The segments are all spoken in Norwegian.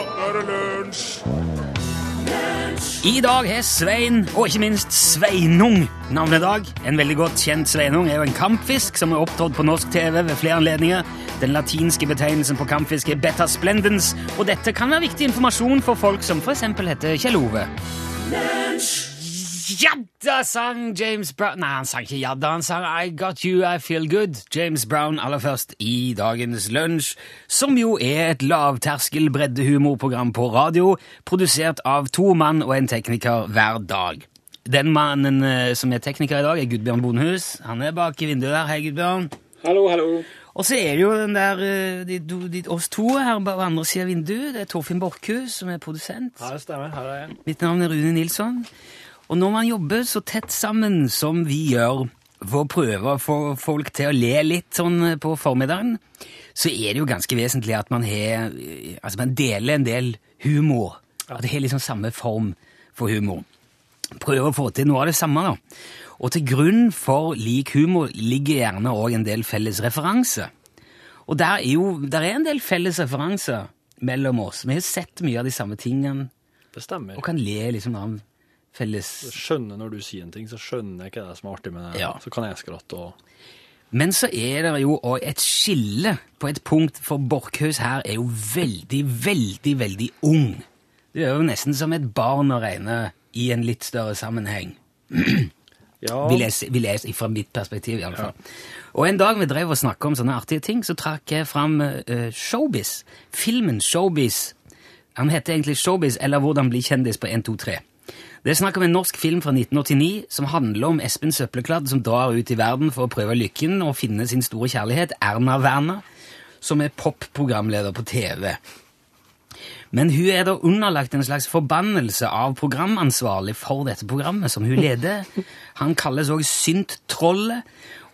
nå er det lunsj! I dag har Svein, og ikke minst Sveinung, navnedag. En veldig godt kjent Sveinung er jo en kampfisk som er opptrådt på norsk TV ved flere anledninger. Den latinske betegnelsen på kampfisk er beta splendens, og dette kan være viktig informasjon for folk som for eksempel heter Kjell Ove. Jadda sang James Brown Nei, han sang ikke Jadda, han sang I Got You, I Feel Good. James Brown aller først i dagens lunsj, som jo er et lavterskel breddehumorprogram på radio, produsert av to mann og en tekniker hver dag. Den mannen eh, som er tekniker i dag, er Gudbjørn Bonhus. Han er bak i vinduet der. Hei, Gudbjørn. Hallo, hallo. Og så er det jo den der, eh, de, de, de, oss to her på andre siden av vinduet. Det er Torfinn Borchhus som er produsent. Ja, det stemmer. Her er jeg. Mitt navn er Rune Nilsson. Og når man jobber så tett sammen som vi gjør, for å prøve å få folk til å le litt sånn på formiddagen, så er det jo ganske vesentlig at man har Altså man deler en del humor. At det har liksom samme form for humor. Prøve å få til noe av det samme, da. Og til grunn for lik humor ligger gjerne òg en del felles referanser. Og der er jo der er en del felles referanser mellom oss. Vi har sett mye av de samme tingene Bestemmer. og kan le liksom av felles skjønner når du sier en ting, så skjønner jeg ikke det som er artig med det. Ja. Så kan jeg skratte og Men så er det jo òg et skille på et punkt, for Borchhus her er jo veldig, veldig, veldig ung. Du er jo nesten som et barn å regne i en litt større sammenheng. Ja, Vil jeg, vil jeg fra mitt perspektiv, iallfall. Ja. Og en dag vi drev og snakka om sånne artige ting, så trakk jeg fram uh, Showbiz. Filmen Showbiz. Han heter egentlig Showbiz, eller Hvordan bli kjendis på 1, 2, 3. Det er snakk om en norsk film fra 1989 som handler om Espen Søppelkladd som drar ut i verden for å prøve lykken og finne sin store kjærlighet, Erna Werner, som er popprogramleder på TV. Men hun er da underlagt en slags forbannelse av programansvarlig for dette programmet, som hun leder. Han kalles òg Synt-trollet,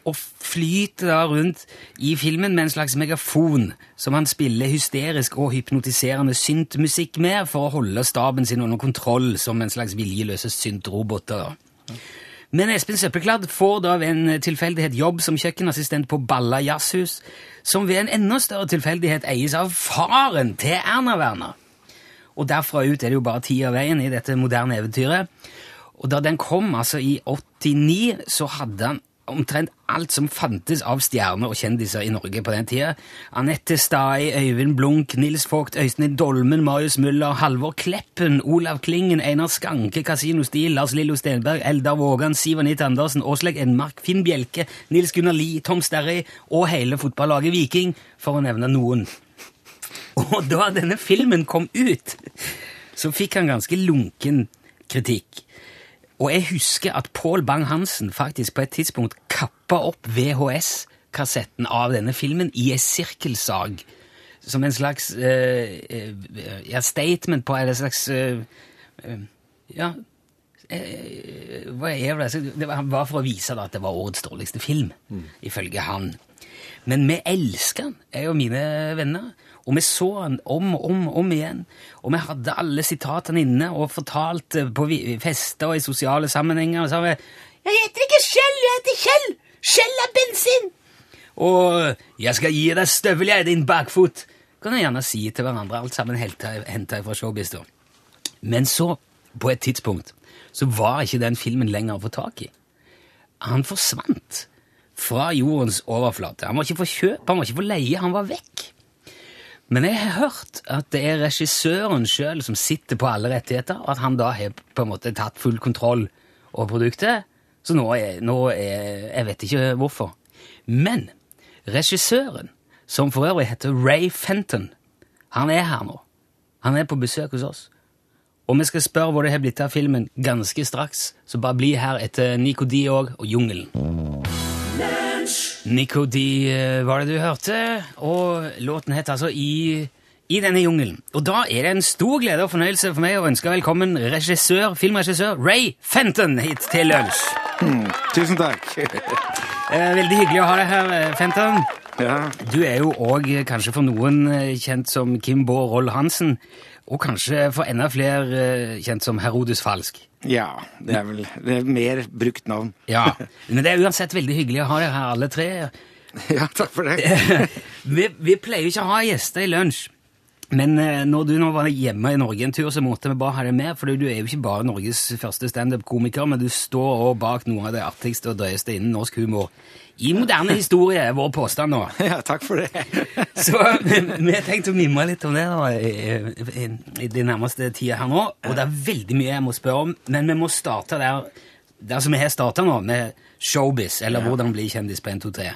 og flyter da rundt i filmen med en slags megafon som han spiller hysterisk og hypnotiserende syntmusikk med for å holde staben sin under kontroll som en slags viljeløse syntroboter. Men Espen Søppelkladd får da ved en tilfeldighet jobb som kjøkkenassistent på Balla jazzhus, som ved en enda større tilfeldighet eies av faren til Erna Werner. Og derfra ut er det jo bare ti av veien i dette moderne eventyret. Og da den kom altså i 89, så hadde han omtrent alt som fantes av stjerner og kjendiser i Norge på den tida. Anette Stai, Øyvind Blunk, Nils Vogt, Øystein Dolmen, Marius Müller, Halvor Kleppen, Olav Klingen, Einar Skanke, Casino Stil, Lars Lillo Stenberg, Eldar Vågan, Siv Anita Andersen, Åsleik Enmark, Finn Bjelke, Nils Gunnar Lie, Tom Sterry og hele fotballaget Viking, for å nevne noen. Og da denne filmen kom ut, så fikk han ganske lunken kritikk. Og jeg husker at Pål Bang-Hansen faktisk på et tidspunkt kappa opp VHS-kassetten av denne filmen i ei sirkelsag. Som en slags eh, eh, ja, statement på Eller en slags eh, eh, Ja eh, Hva er det? Det var var for å vise da, at det var årets dårligste film, ifølge han. Men vi elsker han, jeg og mine venner. Og vi så den om og om, om igjen. Og vi hadde alle sitatene inne og fortalte på vi- fester og i sosiale sammenhenger. Og sa vi 'Jeg heter ikke Kjell, jeg heter Kjell! Kjell er bensin!' Og 'Jeg skal gi deg støvel, jeg, din bakfot'. Kan jeg gjerne si til hverandre. Alt sammen henta fra showbiz. da. Men så, på et tidspunkt, så var ikke den filmen lenger å få tak i. Han forsvant fra jordens overflate. Han var ikke for kjøp, han var ikke for leie, han var vekk. Men jeg har hørt at det er regissøren sjøl som sitter på alle rettigheter, og at han da har på en måte tatt full kontroll over produktet. Så nå er, nå er Jeg vet ikke hvorfor. Men regissøren, som for øvrig heter Ray Fenton, han er her nå. Han er på besøk hos oss. Og vi skal spørre hvor det har blitt av filmen ganske straks, så bare bli her etter Nico D òg og Jungelen. Nico D eh, var det du hørte, og låten het altså I, I denne jungelen. Og da er det en stor glede og fornøyelse for meg å ønske velkommen regissør, filmregissør Ray Fenton hit til lunsj. Tusen takk. Eh, veldig hyggelig å ha deg her, eh, Fenton. Ja, Du er jo òg kanskje for noen kjent som Kim Bård Roll Hansen, og kanskje for enda flere kjent som Herodes Falsk. Ja det er vel det er mer brukt navn. Ja, Men det er uansett veldig hyggelig å ha dere her, alle tre. Ja, takk for det. vi, vi pleier jo ikke å ha gjester i lunsj, Men eh, når du nå var hjemme i Norge en tur, så måtte vi bare ha deg med, for du er jo ikke bare Norges første standup-komiker, men du står også bak noe av det artigste og drøyeste innen norsk humor i moderne historie, er vår påstand nå. Ja, takk for det. Så vi har tenkt å mimre litt om det da, i, i, de nærmeste tida her nå, og det er veldig mye jeg må spørre om, men vi må starte der, der som vi har starta nå, med showbiz, eller hvordan bli kjendis på 1, 2, 3.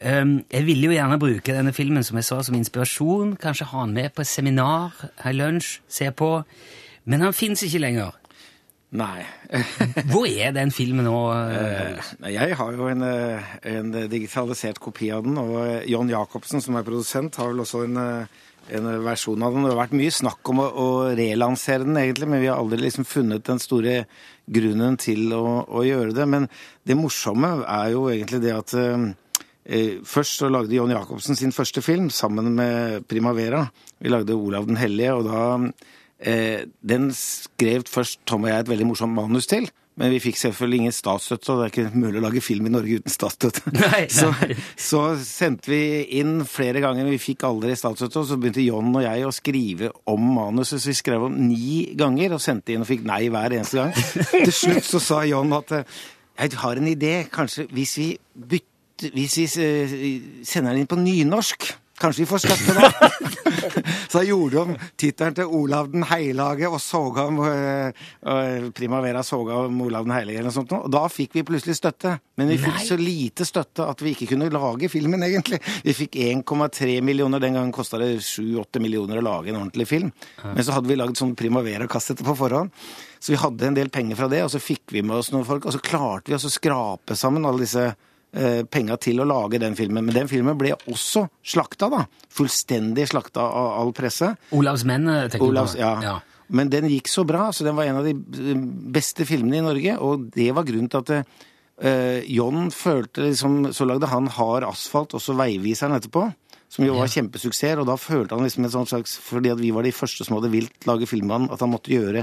Um, jeg ville jo gjerne bruke denne filmen som jeg sa, som inspirasjon, kanskje ha den med på et seminar, ha lunsj, se på, men han fins ikke lenger. Nei. Hvor er den filmen nå? Eh, Jeg har jo en, eh, en digitalisert kopi av den, og eh, John Jacobsen, som er produsent, har vel også en, en versjon av den. Det har vært mye snakk om å, å relansere den, egentlig, men vi har aldri liksom funnet den store grunnen til å, å gjøre det. Men det morsomme er jo egentlig det at Først så lagde John Jacobsen sin første film sammen med Primavera. Vi lagde Olav den hellige, og da Den skrev først Tom og jeg et veldig morsomt manus til. Men vi fikk selvfølgelig ingen statsstøtte, og det er ikke mulig å lage film i Norge uten statsstøtte. Nei, Så, nei. så sendte vi inn flere ganger, men vi fikk aldri statsstøtte. Og så begynte John og jeg å skrive om manuset, så vi skrev om ni ganger og sendte inn og fikk nei hver eneste gang. Til slutt så sa John at eh, jeg har en idé, kanskje hvis vi bytter Hvis vi eh, sender den inn på nynorsk Kanskje vi får støtte da? så jeg gjorde om tittelen til Olav den heilage og såga om eh, eh, Primavera såga om Olav den heilage eller noe sånt. Og da fikk vi plutselig støtte. Men vi fikk Nei. så lite støtte at vi ikke kunne lage filmen, egentlig. Vi fikk 1,3 millioner. Den gangen kosta det 7-8 millioner å lage en ordentlig film. Men så hadde vi lagd sånn Primavera-kassette på forhånd. Så vi hadde en del penger fra det, og så fikk vi med oss noen folk, og så klarte vi å skrape sammen alle disse penga til å lage den filmen. Men den filmen ble også slakta, da. Fullstendig slakta av all presse. Olavs menn, tenker tenker du på? ja. Men den gikk så bra, så den var en av de beste filmene i Norge, og det var grunnen til at eh, John følte liksom Så lagde han Hard asfalt, og så Veiviseren etterpå, som jo var Ja. kjempesuksess, og da følte han liksom en sånt slags Fordi at vi var de første som hadde vilt lage film med han, at han måtte gjøre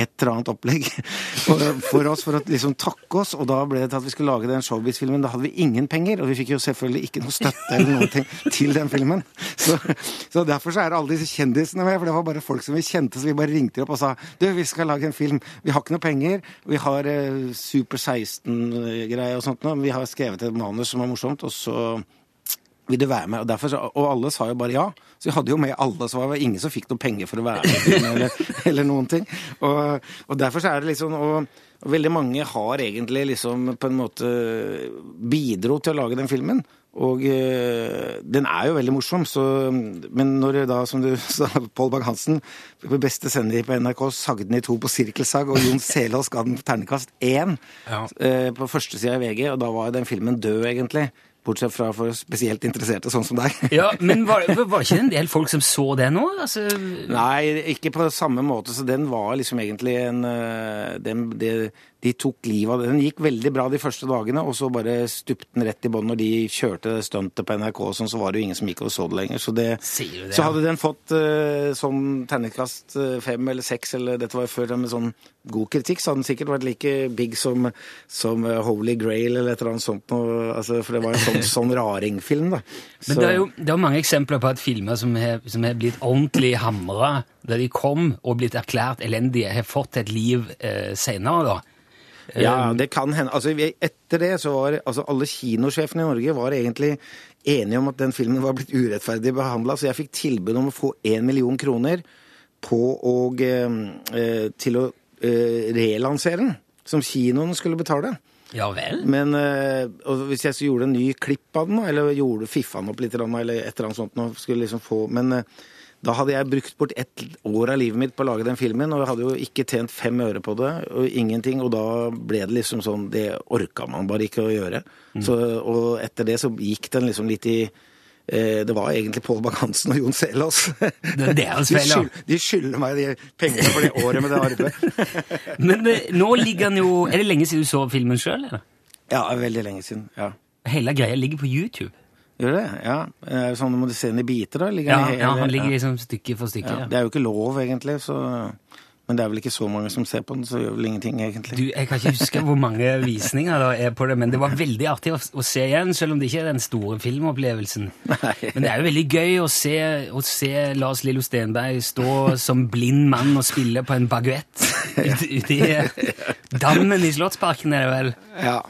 et eller annet opplegg for, oss, for å liksom takke oss, og da ble det til at vi skulle lage den showbiz-filmen. Da hadde vi ingen penger, og vi fikk jo selvfølgelig ikke noe støtte eller noe ting til den filmen. Så, så derfor så er alle disse kjendisene med, for det var bare folk som vi kjente, så vi bare ringte opp og sa du, vi skal lage en film. Vi har ikke noe penger, vi har eh, Super 16-greier og sånt, nå, men vi har skrevet et manus som er morsomt, og så vil du være med? Og, derfor, og alle sa jo bare ja. Så vi hadde jo med alle, så var det ingen som fikk noe penger for å være med. Eller, eller noen ting. Og, og derfor så er det liksom og, og veldig mange har egentlig liksom på en måte bidro til å lage den filmen. Og øh, den er jo veldig morsom, så, men når da, som du sa, Pål Bang-Hansen på beste sender på NRK sagde den i to på sirkelsag, og Jon Selås ga den terningkast én Ja. øh, på førstesida i VG, og da var jo den filmen død, egentlig. Bortsett fra for spesielt interesserte, sånn som deg. Ja, men var, var det ikke en del folk som så det nå? Altså, Nei, ikke på samme måte, så den var liksom egentlig en eh, den, det, De tok livet av det. Den gikk veldig bra de første dagene, og så bare stupte den rett i bånn når de kjørte stuntet på NRK, og sånn, så var det jo ingen som gikk og så det lenger. Så, det, det, så hadde den fått uh, sånn terningkast eh, fem eller seks, eller dette var jo før med sånn god kritikk, så hadde den sikkert vært like big som, som eh, Holy Grail eller et eller annet sånt noe, altså, for det var en sånn, sånn raringfilm, da. Men det er jo det er mange eksempler på at filmer som har, som har blitt ordentlig hamra, da de kom og blitt erklært elendige, har fått et liv eh, senere, da. Ja, det kan hende. Altså, etter det så var altså, alle kinosjefene i Norge var egentlig enige om at den filmen var blitt urettferdig behandla, så jeg fikk tilbud om å få én million kroner på å, eh, eh, til å eh, relansere den, som kinoene skulle betale. Ja vel? Men eh, og hvis jeg så gjorde en ny klipp av den, eller gjorde fiffa den opp litt, eller et eller annet sånt, skulle liksom få, men eh, da hadde jeg brukt bort ett år av livet mitt på å lage den filmen, og jeg hadde jo ikke tjent fem øre på det, og ingenting, og da ble det liksom sånn Det orka man bare ikke å gjøre. Så, og etter det så gikk den liksom litt i eh, det var egentlig Pål Bang-Hansen og Jon Selås. Det er deres De feil, ja. De skylder meg de pengene for det året med det arbeidet. Men eh, nå ligger den jo Er det lenge siden du så filmen sjøl, eller? Ja, veldig lenge siden. ja. Hele greia ligger på YouTube. Gjør det? Ja. Er det sånn, Må du se den i biter, da? Ligger Ja, ja han ligger liksom stykke for stykke. Ja. Det er jo ikke lov, egentlig, så Men det er vel ikke så mange som ser på den, så gjør vel ingenting, egentlig. Du, Jeg kan ikke huske hvor mange visninger det er på det, men det var veldig artig å, å se igjen, selv om det ikke er den store filmopplevelsen. Nei. Men det er jo veldig gøy å se, å se Lars Lillo Stenberg stå som blind mann og spille på en baguett ute ut i dammen i Slottsparken, er det vel? Ja.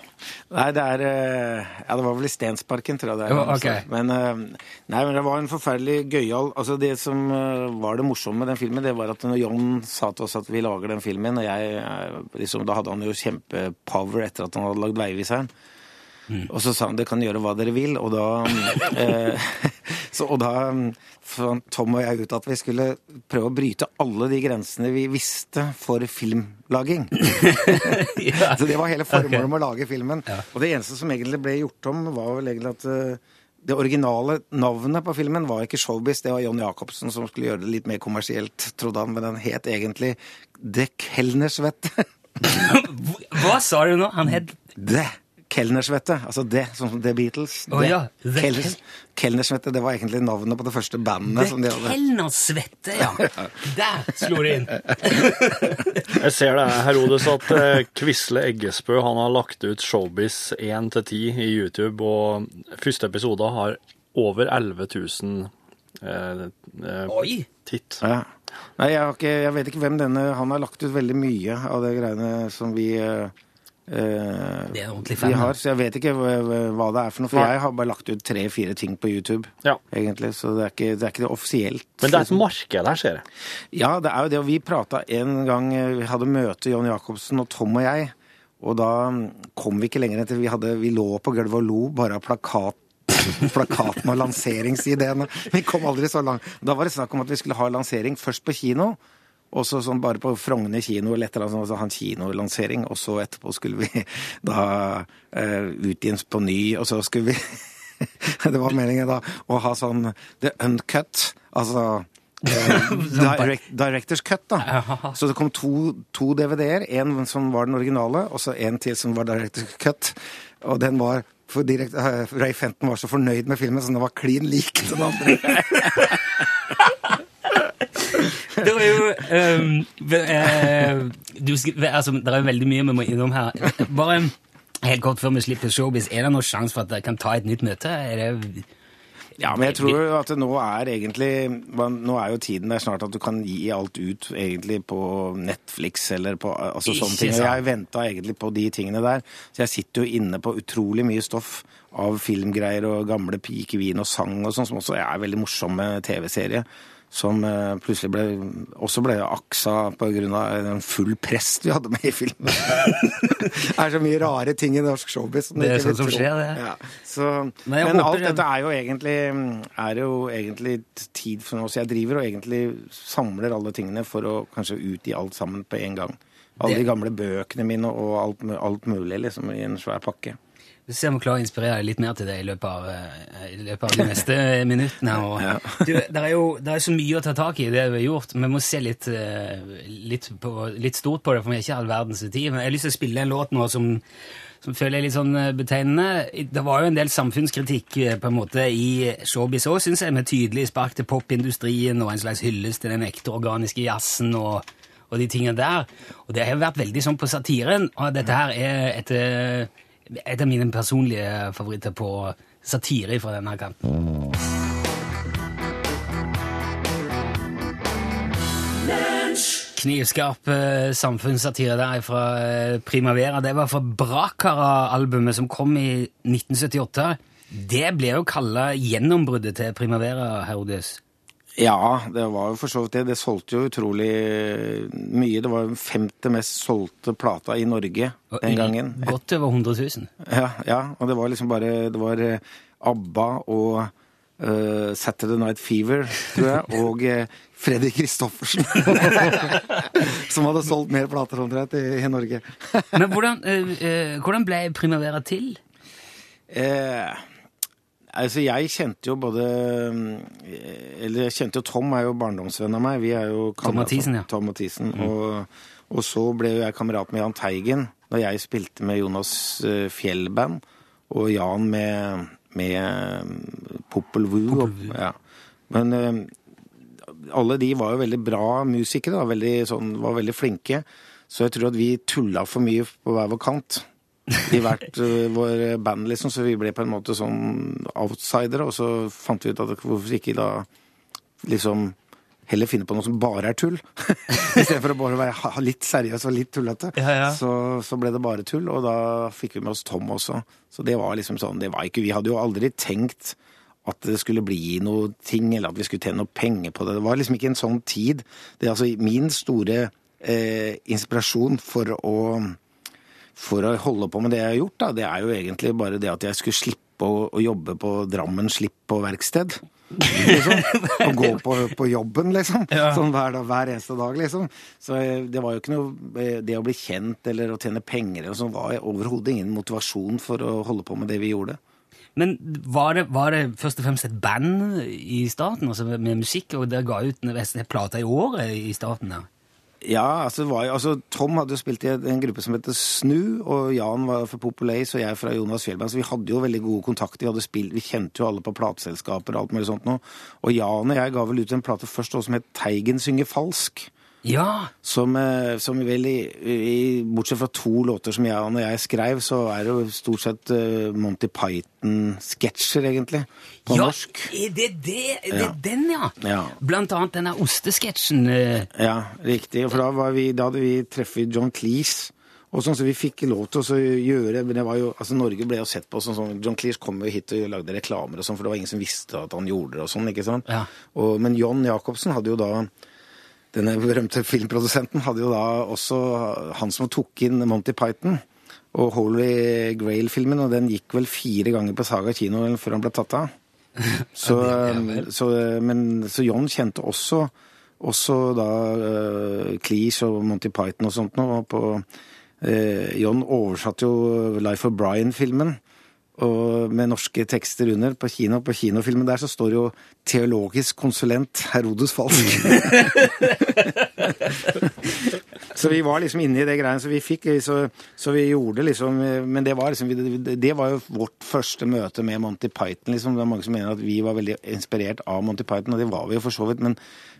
Nei, det er eh, Ja, det var vel i Stensparken, tror jeg det er. Jo, ok. Men, eh, nei, men det var en forferdelig gøyal Altså, det som eh, var det morsomme med den filmen, det var at når John sa til oss at vi lager den filmen, og jeg liksom Da hadde han jo kjempepower etter at han hadde lagd Veiviseren. Og så sa han det kan gjøre hva dere vil, og da eh, så, Og da fant Tom og jeg ut at vi skulle prøve å bryte alle de grensene vi visste for filmlaging. Ja. Så det var hele formålet med å lage filmen. Og det eneste som egentlig ble gjort om, var vel egentlig at eh, det originale navnet på filmen var ikke Showbiz, det var John Jacobsen som skulle gjøre det litt mer kommersielt, trodde han, men den het egentlig The Kelnersvette. Hva sa du nå? Han het Det Kelnersvette. Altså det, sånn som The Beatles. Oh, Det. ja, Kelnersvette, det var egentlig navnet på det første bandet som de hadde. Kelnersvette, ja. Der slo det inn. Jeg ser det, Herodes, at Kvisle Quisle Eggesbø han har lagt ut Showbiz 1 til 10 i YouTube, og første episode har over 11 000 eh, eh, titt. Ja. Nei, jeg, har ikke, jeg vet ikke hvem denne Han har lagt ut veldig mye av de greiene som vi eh, eh, Det er ordentlig vi fan. har, så jeg vet ikke hva, det er for noe. For jeg har bare lagt ut tre-fire ting på YouTube, Ja. egentlig. Så det er ikke det, er ikke det offisielt. Men det er et marked her, ser jeg. Ja, det er jo det. Og vi prata en gang eh, Vi hadde møte, John Jacobsen og Tom og jeg. Og da mm, kom vi ikke lenger etter. Vi, hadde, vi lå på gulvet og lo bare av plakat, plakaten og lanseringsideene. Vi kom aldri så langt. Da var det snakk om at vi skulle ha lansering først på kino. Og så sånn bare på Frogner kino eller et eller annet sånt, så ha kinolansering. Og så etterpå skulle vi da uh, utgis på ny, og så skulle vi Det var meningen da å ha sånn the uncut, altså eh, direct, Directors cut, da. Så det kom to, to DVD-er. En som var den originale, og så en til som var Directors cut. Og den var for direkt, eh, Ray Fenton var så fornøyd med filmen, så den var klin lik den andre. Det er jo um, du, altså, Det er jo veldig mye vi må innom her. Bare helt kort før vi slipper showbiz, er det noen sjanse for at dere kan ta et nytt møte? Er det Ja, men jeg tror jo at nå er egentlig Nå er jo tiden der snart at du kan gi alt ut egentlig på Netflix eller på altså sånne ting. Og jeg venta egentlig på de tingene der. Så jeg sitter jo inne på utrolig mye stoff av filmgreier og gamle pikevin og sang og sånn, som også er veldig morsomme TV-serie. Som eh, plutselig ble også ble aksa av en full prest vi hadde med i filmen. det er så mye rare ting i norsk showbiz. som Det er sånt som skjer, det. Ja. Så, Men men alt det- dette er jo egentlig, er jo egentlig tid for noe. Så jeg driver og egentlig samler alle tingene for å kanskje utgi alt sammen på en gang. Alle Det- de gamle bøkene mine og alt, alt mulig liksom i en svær pakke. Vi ser om vi klarer å inspirere deg litt mer til det i løpet av, eh, i løpet av de neste minuttene. Og, Ja. du, det er jo det er så mye å ta tak i det vi har gjort. Vi må se litt, eh, litt, på, litt stort på det, for vi har ikke all verdens tid. Men jeg har lyst til å spille en låt nå som, som føler jeg er litt sånn eh, betegnende. Det var jo en del samfunnskritikk på en måte i showbiz òg, syns jeg, med tydelig spark til popindustrien og en slags hyllest til den ekte organiske jazzen og, og de tingene der. Og det har vært veldig sånn på satiren, og dette her er et eh, et av mine personlige favoritter på satire fra denne kanten. Knivskarp eh, samfunnssatire der fra eh, Primavera. Det var fra Brakara-albumet som kom i 1978. Det ble jo kalla gjennombruddet til Primavera, Herodes. Ja, det var jo for så vidt det. Det solgte jo utrolig mye. Det var den femte mest solgte plata i Norge den gangen. Godt over 100 000. Ja, ja, og det var liksom bare Det var eh, ABBA og uh, Saturday Night Fever, tror jeg, og uh, Freddy Christoffersen. som hadde solgt mer plater omtrent i, i Norge. Men hvordan, uh, eh, hvordan ble Primavera til? Eh, altså, jeg kjente jo både eh, Eller jeg kjente jo Tom er jo barndomsvenn av meg. Vi er jo Tom Mathisen, ja. Tom Mathisen. Og, og så ble jo jeg kamerat med Jahn Teigen da jeg spilte med Jonas eh, Fjell-band, og Jan med, med Poppel Vuh. og- Ja. Men eh, alle de var jo veldig bra musikere, da, veldig, sånn, var veldig flinke. Så jeg tror at vi tulla for mye på hver vår kant i hvert uh, vår band, liksom. Så vi ble på en måte sånn outsidere, og så fant vi ut at hvorfor ikke da liksom heller finne på noe som bare er tull. Istedenfor å bare være litt seriøs og litt tullete. Ja, ja. Så, så ble det bare tull, og da fikk vi med oss Tom også. Så det var liksom sånn, det var ikke, Vi hadde jo aldri tenkt at det skulle bli noe ting, eller at vi skulle tjene noe penger på det. Det var liksom ikke en sånn tid. Det er altså min store eh, inspirasjon for å, for å holde på med det jeg har gjort, da, det er jo egentlig bare det at jeg skulle slippe å, å jobbe på Drammen Slipp på verksted. Liksom. Å gå på, på jobben, liksom. Ja. Sånn hver, dag, hver eneste dag, liksom. Så eh, det var jo ikke noe eh, Det å bli kjent eller å tjene penger eller sånn var overhodet ingen motivasjon for å holde på med det vi gjorde. Men var det, var det først og fremst et band i starten, altså med, musikk, og dere ga ut nesten en plate i året i starten der? Ja, altså, var altså Tom hadde jo spilt i en gruppe som heter Snu, og Jan var for Populace, og jeg fra Jonas Fjellberg, så vi hadde jo veldig gode kontakter. Vi, hadde spilt, vi kjente jo alle på plateselskaper og alt mulig sånt nå. Og Jan og jeg ga vel ut en plate først også som het Teigen synger falsk. Ja! Som, eh, som vel i, i Bortsett fra to låter som jeg, og jeg skrev, så er det jo stort sett eh, Monty Python-sketsjer, egentlig. På ja, norsk. Er det, det, det Ja. er den, ja? Ja. Blant annet denne ostesketsjen. eh, Ja, riktig. For da, var vi, da hadde vi treffet John Cleese. Og sånn, så Vi fikk lov til å gjøre men det var jo, altså Norge ble jo sett på sånn, sånn John Cleese kom jo hit og lagde reklamer, og sånn, for det var ingen som visste at han gjorde det. og sånn, ikke sant? Ja. Og, men John Jacobsen hadde jo da Denne berømte filmprodusenten hadde jo da også han som tok inn Monty Python og Holy Grail-filmen, og den gikk vel fire ganger på Saga kino før han ble tatt av. Så, så, men, så John kjente også, også da uh, Cleese og Monty Python og sånt noe. eh, John oversatte jo Life of Brian-filmen og med norske tekster under på kino. På kinofilmen der så står jo 'teologisk konsulent Herodes Falsk'. så vi var liksom inne i det greiene, så vi fikk så, så vi gjorde liksom Men det var liksom det, var jo vårt første møte med Monty Python. liksom. Det er mange som mener at vi var veldig inspirert av Monty Python, og det var vi jo for så vidt. Men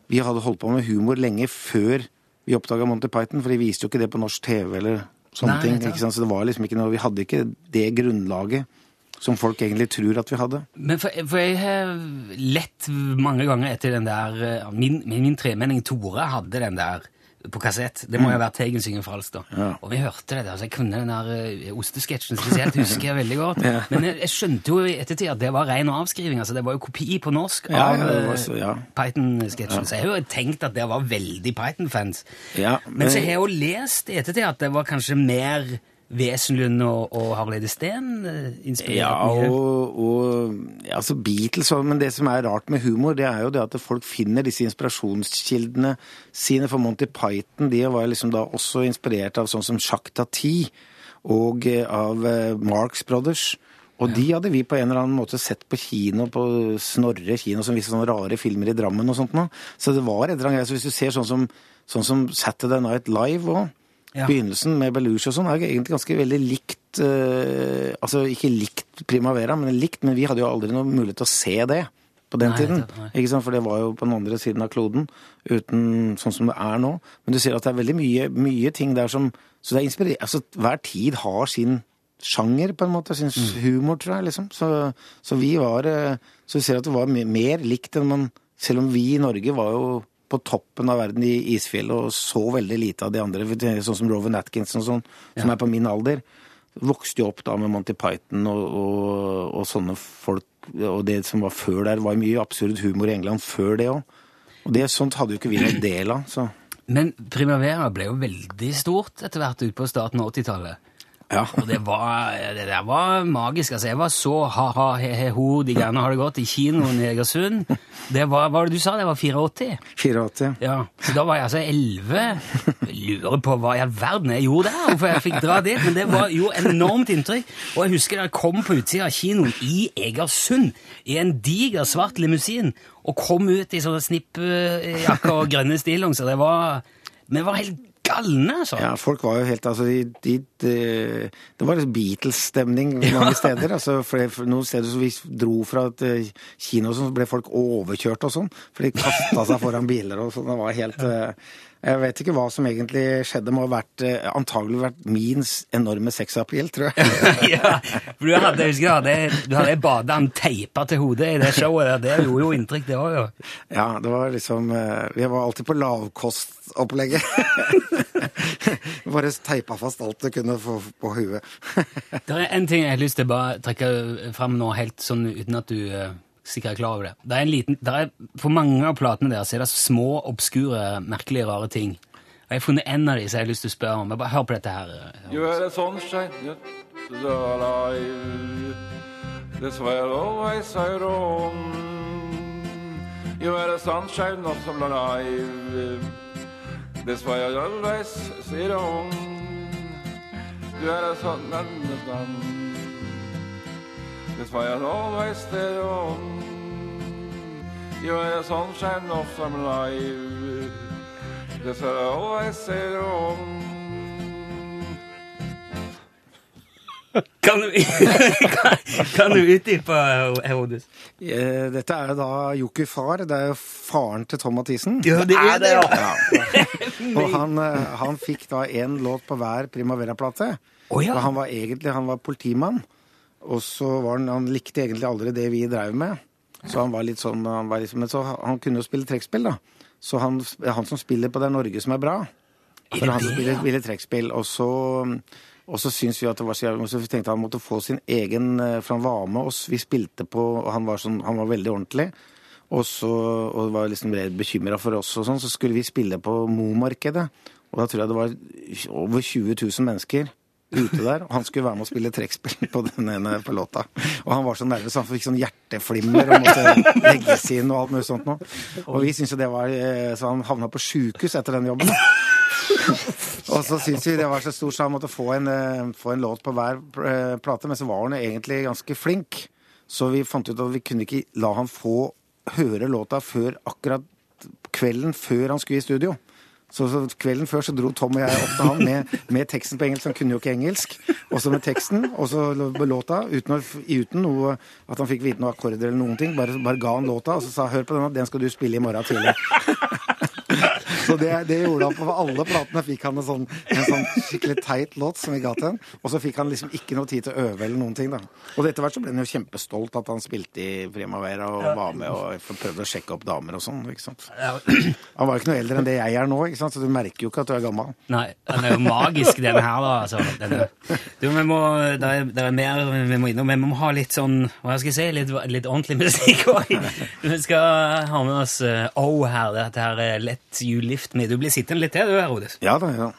vi hadde holdt på med humor lenge før vi oppdaga Monty Python, for de viste jo ikke det på norsk TV eller sånne Nei, ting. Så det var liksom ikke noe, vi hadde ikke det grunnlaget som folk egentlig tror at vi hadde. Men for, for jeg har lett mange ganger etter den der eh, Min, min, min tremenning Tore hadde den der på kassett. Det må jo ha vært Teigen synger falskt, da. Ja. Og vi hørte det der, så jeg kunne den der eh, ostesketsjen spesielt, husker jeg veldig godt. Men jeg, jeg skjønte jo i ettertid at det var ren avskriving, altså det var jo kopi på norsk Ja, av ja, eh, så- ja. Python-sketsjen. Så jeg har jo tenkt at det var veldig Python-fans. Ja, Men så har jeg jo lest i ettertid at det var kanskje mer Wesenlund og, og Harlede Steen eh, inspirert Ja, og, og altså Beatles Men det som er rart med humor, det er jo det at folk finner disse inspirasjonskildene sine. For Monty Python de var liksom da også inspirert av sånn som Jacques Tati og eh, av Marks Marx Brothers. Og de hadde vi på en eller annen måte sett på kino, på Snorre kino, som viste sånne rare filmer i Drammen og sånt noe. Så det var et eller annet greie. Så hvis du ser sånn som, sånn som Saturday Night Live òg, Ja. Begynnelsen med Belushi og sånn er egentlig ganske veldig likt uh, Altså ikke likt Primavera, men likt, men vi hadde jo aldri noen mulighet til å se det på den Nei, tiden. Det. Ikke sant? For det var jo på den andre siden av kloden, uten sånn som det er nå. Men du ser at det er veldig mye, mye ting der som Så det er inspirert Altså hver tid har sin sjanger, på en måte. Sin Mm. humor, tror jeg, liksom. Så, så vi var uh, Så du ser at det var mer likt enn man Selv om vi i Norge var jo på toppen av verden i isfjellet og så veldig lite av de andre, sånn som Rowan Atkinson sånn, som er på min alder. Vokste jo opp da med Monty Python og, og, og sånne folk. Og det som var før der, var mye absurd humor i England før det òg. Og det sånt hadde jo ikke vi noen del av. så... Men Primavera ble jo veldig stort etter hvert ut på starten av 80-tallet. Ja. Og det var, det der var magisk. altså Jeg var så ha-ha, he-he-ho, de gærne har det godt i kinoen i Egersund. Det var, hva var det du sa? Det var 84? 84. Ja, så da var jeg altså 11. Jeg lurer på hva i all verden jeg gjorde der, hvorfor jeg fikk dra dit, men det var jo enormt inntrykk. Og jeg husker da jeg kom på utsida av kinoen i Egersund i en diger svart limousin og kom ut i sånne snippjakker og grønne stillongser. Det var, vi var helt galne, altså. Ja, folk var jo helt Altså, de, de, de Det var Beatles-stemning mange steder. altså, for, Noen steder som vi dro fra et eh, kino, så ble folk overkjørt og sånn. For de kasta seg foran biler og sånn. Det var helt eh, Jeg vet ikke hva som egentlig skjedde. Det må ha vært eh, antagelig vært min enorme sexappeal, tror jeg. ja, for du hadde, jeg husker, du hadde, du badeand teipa til hodet i det showet der. Det gjorde jo inntrykk, det òg. Ja, det var liksom Vi var alltid på lavkostopplegget. Bare teipa fast alt du kunne få på huet. Det er en ting jeg har lyst til å bare trekke fram nå, helt sånn uten at du uh, sikkert er klar over det. Det er en liten, det er, på mange av platene der så er det små, obskure, merkelige, rare ting. Og jeg har funnet en av de som jeg har lyst til å spørre om. Jeg bare Hør på dette her. eh. You had a sunshine, yet the alive. This way I'll always sail on. You had a sunshine, not some alive. This why I'll always sail on. Du er a sun and That's why I always stay on. You are a sunshine, of some life. That's why I'll always stay on. Kan du, kan, kan du utdype, Herodes? Eh, Dette er da Joker Far. Det er jo faren til Tom Mathisen. Ja, det er det, ja. Ja. Og han, eh, han fikk da én låt på hver Primavera-plate. Oh, ja. Han var egentlig han var politimann. Og så var han, han likte egentlig aldri det vi drev med. Så han var litt sånn han var liksom, Men så han kunne jo spille trekkspill, da. Så han, han som spiller på Det er Norge som er bra. For han spiller, spiller trekkspill. Og så, og så syntes vi at det var så jævlig, så vi tenkte han måtte få sin egen eh, For han var med oss. Vi spilte på og Han var, sånn, han var veldig ordentlig. Og så og var liksom bekymra for oss og sånn. Så skulle vi spille på Mo-markedet. Og da tror jeg det var over 20 000 mennesker ute der, og han skulle være med å spille trekkspill på den ene på låta. Og han var så nervøs, han fikk sånn hjerteflimmer og måtte legges inn og alt mulig sånt noe. Og vi syntes jo det var eh, Så han havna på sjukehus etter den jobben. Og så syntes vi det var så stort, så han måtte få en, eh, få en låt på hver eh, plate. Men så var han egentlig ganske flink, så vi fant ut at vi kunne ikke la han få høre låta før akkurat kvelden før han skulle i studio. Så, så kvelden før så dro Tom og jeg opp til han med, med teksten på engelsk. Han kunne jo ikke engelsk. Og så med teksten, og så låta, uten, uten noe at han fikk vite noen akkorder eller noen ting. Bare, bare ga han låta, og så sa hør på denne, den skal du spille i morgen tidlig. Så det, det gjorde han på alle platene. Fikk han en sånn, en sånn skikkelig teit låt som vi ga til han. Og så fikk han liksom ikke noe tid til å øve eller noen ting. da. Og etter hvert så ble han jo kjempestolt at han spilte i Primavera og var med og prøvde å sjekke opp damer og sånn. ikke sant? Han var jo ikke noe eldre enn det jeg er nå, ikke sant? så du merker jo ikke at du er gammel. Nei, den er jo magisk, den her, da. Altså. Den er, du, vi må, det er, det er mer vi må innom. Vi må ha litt sånn, hva skal jeg si, litt, litt ordentlig musikk òg. Vi skal ha med oss uh, O her. Dette her er Let You Lift Me. Du blir sittende litt til, du, Herodes. Ja da, ja.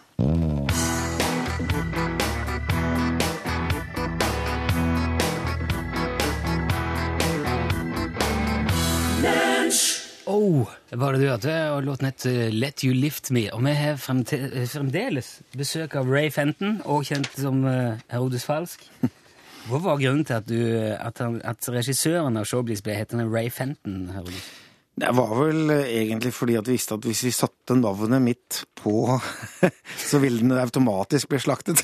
Oh, var det du hørte? Og låten het eh, Let You Lift Me. Og vi har eh, fremdeles besøk av Ray Fenton, også kjent som eh, Herodes Falsk. Hva var grunnen til at, du, at, han, at regissøren av Showbiz ble hetende Ray Fenton? Herodes? Det var vel eh, egentlig fordi at vi visste at hvis vi satte navnet mitt på, så ville den automatisk bli slaktet.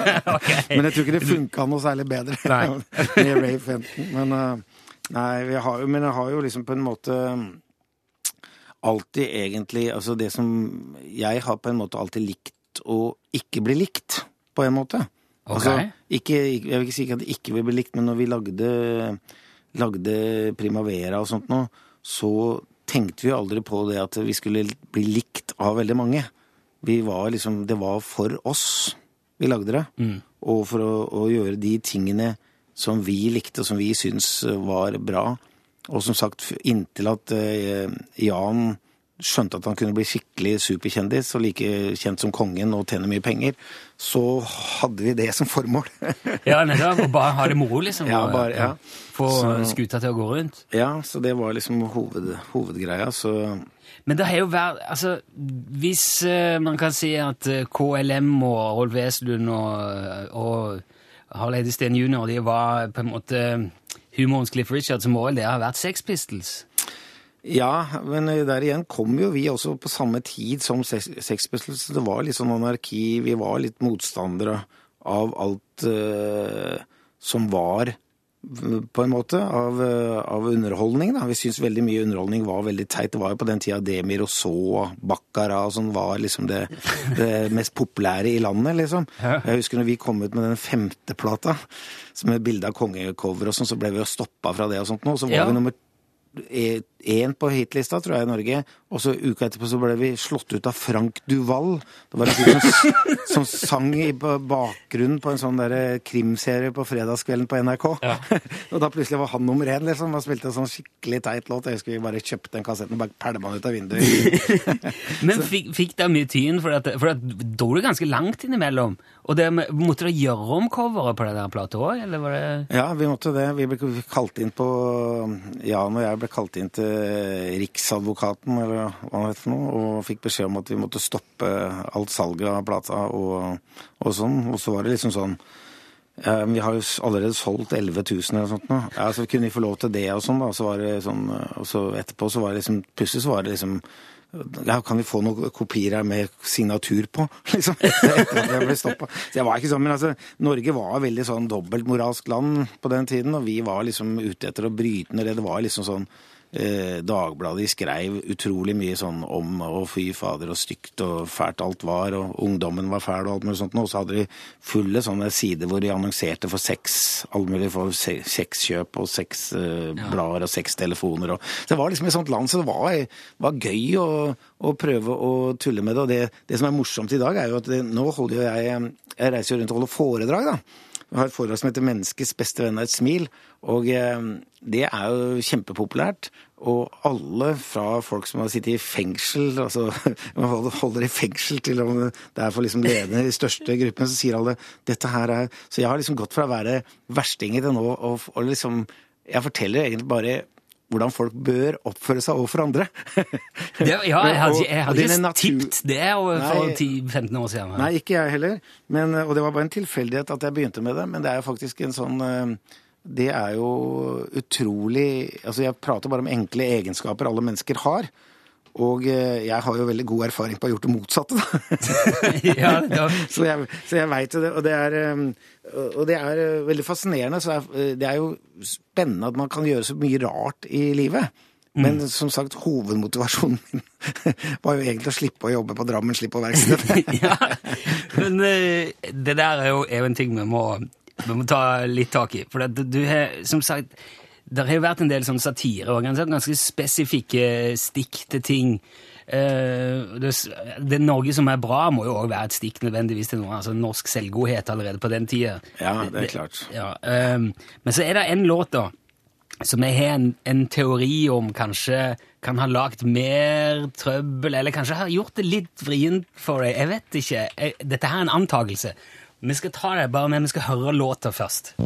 Men jeg tror ikke det funka noe særlig bedre med Ray Fenton. Men, eh, nei, vi har, men jeg har jo liksom på en måte alltid egentlig Altså det som Jeg har på en måte alltid likt å ikke bli likt, på en måte. Okay. Altså, ikke, jeg vil ikke si at det ikke vil bli likt, men når vi lagde, lagde Primavera og sånt nå, så tenkte vi aldri på det at vi skulle bli likt av veldig mange. Vi var liksom, Det var for oss vi lagde det. Og for å, å gjøre de tingene som vi likte, og som vi syntes var bra. Og som sagt, inntil at eh, Jan skjønte at han kunne bli skikkelig superkjendis og like kjent som kongen og tjene mye penger, så hadde vi det som formål. Ja, nettopp. Og bare ha det moro, liksom. Ja, bare- ja. Få skuta til å gå rundt. ja, så det var liksom hoved, hovedgreia, så Men det har jo vært Altså, hvis eh, man kan si at eh, KLM og Rolf Weslund og, og Harl Eide Steen jr. de var på en måte humorens Cliff Richard, så må vel det ha vært Sex Pistols? Ja, men der igjen kom jo vi også på samme tid som Sex Sex Det var litt sånn anarki. Vi var litt motstandere av alt uh, som var på en måte, av, uh, av underholdning. Da. Vi syntes veldig mye underholdning var veldig teit. Det var jo på den tida Demir og Så og Bakkara som var liksom det, det mest populære i landet, liksom. Jeg husker når vi kom ut med den femte plata, som med bilde av kongecover og sånn, så ble vi jo stoppa fra det og sånt nå. Så var Ja. vi nummer én på hitlista, tror jeg, i Norge. Og så uka etterpå så ble vi slått ut av Frank Duval. Det var en fyr som, som sang i bakgrunnen på en sånn der krimserie på fredagskvelden på NRK. og da plutselig var han nummer én, liksom, og spilte en sånn skikkelig teit låt. Jeg husker vi bare kjøpte den kassetten og bare pælma den ut av vinduet. Men fikk, fikk det mye tyn, for at, for at dro det ganske langt innimellom? Og det, måtte dere gjøre om coveret på det der plata òg, eller var det Ja, vi måtte det. Vi ble kalt inn på Jan og jeg ble kalt inn til Riksadvokaten, eller hva det for noe, og fikk beskjed om at vi måtte stoppe alt salget av plata og, og sånn. Og så var det liksom sånn vi har jo allerede solgt 11 000 eller sånt nå. Ja, så kunne vi få lov til det og sånn, da. Så var det sånn, og så etterpå så var det liksom Plutselig så var det liksom ja, kan vi få noen kopier her med signatur på? Liksom, jeg ble stoppa. Jeg var ikke sånn, men altså, Norge var veldig sånn dobbeltmoralsk land på den tiden, og vi var liksom ute etter å bryte ned det. Det var liksom sånn eh, Dagbladet skrev utrolig mye sånn om å fy fader og stygt og fælt alt var, og ungdommen var fæl og alt mulig sånt. Og så hadde de fulle sånne sider hvor de annonserte for sex, all mulig for se- sexkjøp og sexblader og sextelefoner. Og, så det var liksom et sånt land, så det var, var gøy å, å prøve å tulle med det. Og det, det som er morsomt i dag, er jo at det, nå holder jo jeg Jeg reiser jo rundt og holder foredrag, da. Jeg har et foredrag som heter 'Menneskets beste venn er et smil'. Og eh, det er jo kjempepopulært. Og alle fra folk som har sittet i fengsel, altså man holder, i fengsel til om det er for liksom ledende i største gruppen, så sier alle dette her er Så jeg har liksom gått fra å være versting til nå og, og liksom Jeg forteller egentlig bare hvordan folk bør oppføre seg overfor andre. det, Ja, jeg hadde, jeg hadde ikke natur- tippet det for 10-15 år siden. Nei, ikke jeg heller. Men, og det var bare en tilfeldighet at jeg begynte med det. Men det er jo faktisk en sånn eh, Det er jo utrolig Altså, jeg prater bare om enkle egenskaper alle mennesker har. Og eh, jeg har jo veldig god erfaring på å ha gjort det motsatte, da. ja, ja. så jeg, så jeg veit jo det. Og det er, eh, og det er eh, veldig fascinerende. Så det er jo spennende at man kan gjøre så mye rart i livet. Men som sagt, hovedmotivasjonen min var jo egentlig å slippe å jobbe på Drammen, slippe å verksted. ja. Men det der er jo, er jo en ting vi må, vi må ta litt tak i. For det, du har, som sagt, det har vært en del sånn satire og ganske, ganske spesifikke stikk til ting. Uh, det, det Norge som er bra, må jo òg være et stikk nødvendigvis til noe. altså Norsk selvgodhet allerede på den tida. Ja, det er klart. Ja, ehm, men så er det en låt, da, som jeg har en, en teori om kanskje kan ha lagd mer trøbbel, eller kanskje har gjort det litt vrient for deg. Jeg vet ikke. Jeg, dette her er en antakelse. Vi skal ta det bare med vi skal høre låta først.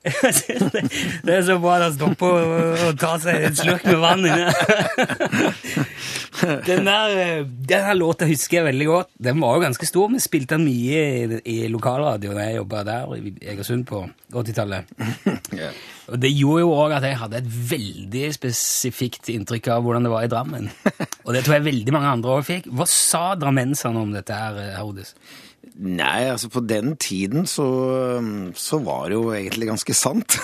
det er så bra å stoppe og, og ta seg en slurk med vann inni. Den der, eh, den her låta husker jeg veldig godt. Den var jo ganske stor. Vi spilte den mye i, i lokalradio da jeg jobba der i Egersund på 80-tallet. Og det gjorde jo òg at jeg hadde et veldig spesifikt inntrykk av hvordan det var i Drammen. Og det tror jeg veldig mange andre òg fikk. Hva sa drammenserne om dette her, Herodes? Nei, altså på den tiden så, så var det jo egentlig ganske sant.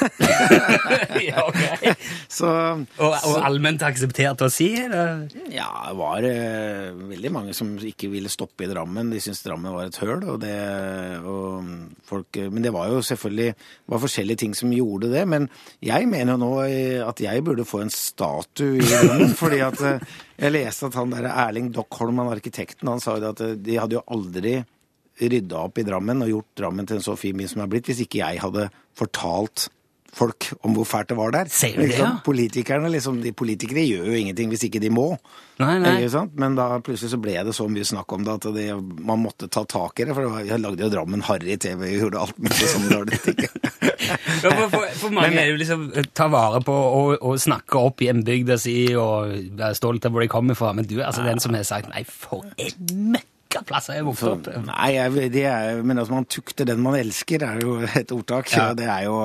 ja, ok. så Og, og allment akseptert å si? Eller? ja, det var eh, veldig mange som ikke ville stoppe i Drammen. De syntes Drammen var et høl. Og det, og folk, men det var jo selvfølgelig var forskjellige ting som gjorde det. Men jeg mener jo nå eh, at jeg burde få en statue i Drammen. fordi at eh, jeg leste at han der Erling Dockholm, han arkitekten, han sa jo det at eh, de hadde jo aldri rydda opp i Drammen og gjort Drammen til en så fin by som det har blitt, hvis ikke jeg hadde fortalt folk om hvor fælt det var der. Ser du det, ja? Politikerne, liksom, de politikere gjør jo ingenting hvis ikke de må. Nei, nei. Men da plutselig så ble det så mye snakk om det at det, man måtte ta tak i det. For jeg lagde jo Drammen harry TV, og gjorde alt mulig sånn dårlig. Ja, for, for, for mange er det jo liksom eh, ta vare på og, og snakke opp hjembygda si og være stolt av hvor de kommer fra, men du er altså den som har sagt nei, for en Hvilke plasser er vokst opp? nei, jeg, det er, men altså, man tukter den man elsker, er jo et ordtak. Ja. Det er jo,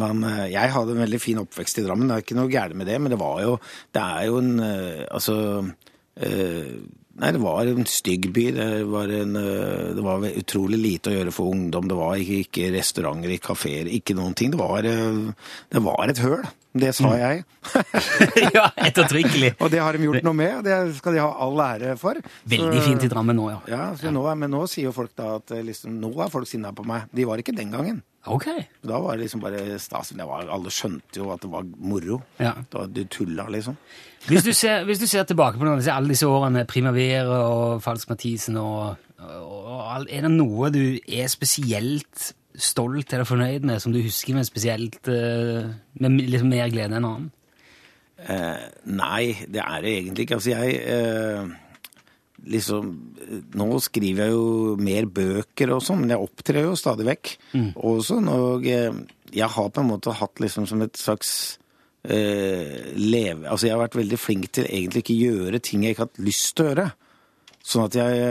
man, eh, jeg hadde en veldig fin oppvekst i Drammen, det er ikke noe gærent med det, men det var jo, det er jo en, eh, altså, øh, Nei, det var en stygg by. Det var, en, det var utrolig lite å gjøre for ungdom. Det var ikke, ikke restauranter, ikke kafeer, ikke noen ting. Det var, det var et høl. Det sa jeg. ja, ettertrykkelig. Og det har de gjort noe med, det skal de ha all ære for. Veldig Så- fint i Drammen nå, ja. Ja, så Nå men nå sier jo folk da at eh, liksom, nå er folk sinna på meg. De var ikke den gangen. Ok. Da var det liksom bare stas. Var, alle skjønte jo at det var moro. Ja. Da Du tulla, liksom. Hvis du ser, hvis du ser tilbake på noen, alle disse årene, Primavera og Falsk Mathisen og, og, og Er det noe du er spesielt stolt eller fornøyd med, som du husker med spesielt eh, Med liksom mer glede enn annen? Eh, nei, det er det egentlig ikke. Altså, jeg eh, liksom eh, Nå skriver jeg jo mer bøker og sånn, men jeg opptrer jo stadig vekk. Og sånn, og eh, jeg har på en måte hatt liksom som et slags eh, leve... Altså, jeg har vært veldig flink til egentlig ikke gjøre ting jeg ikke har hatt lyst til å gjøre. Sånn at jeg,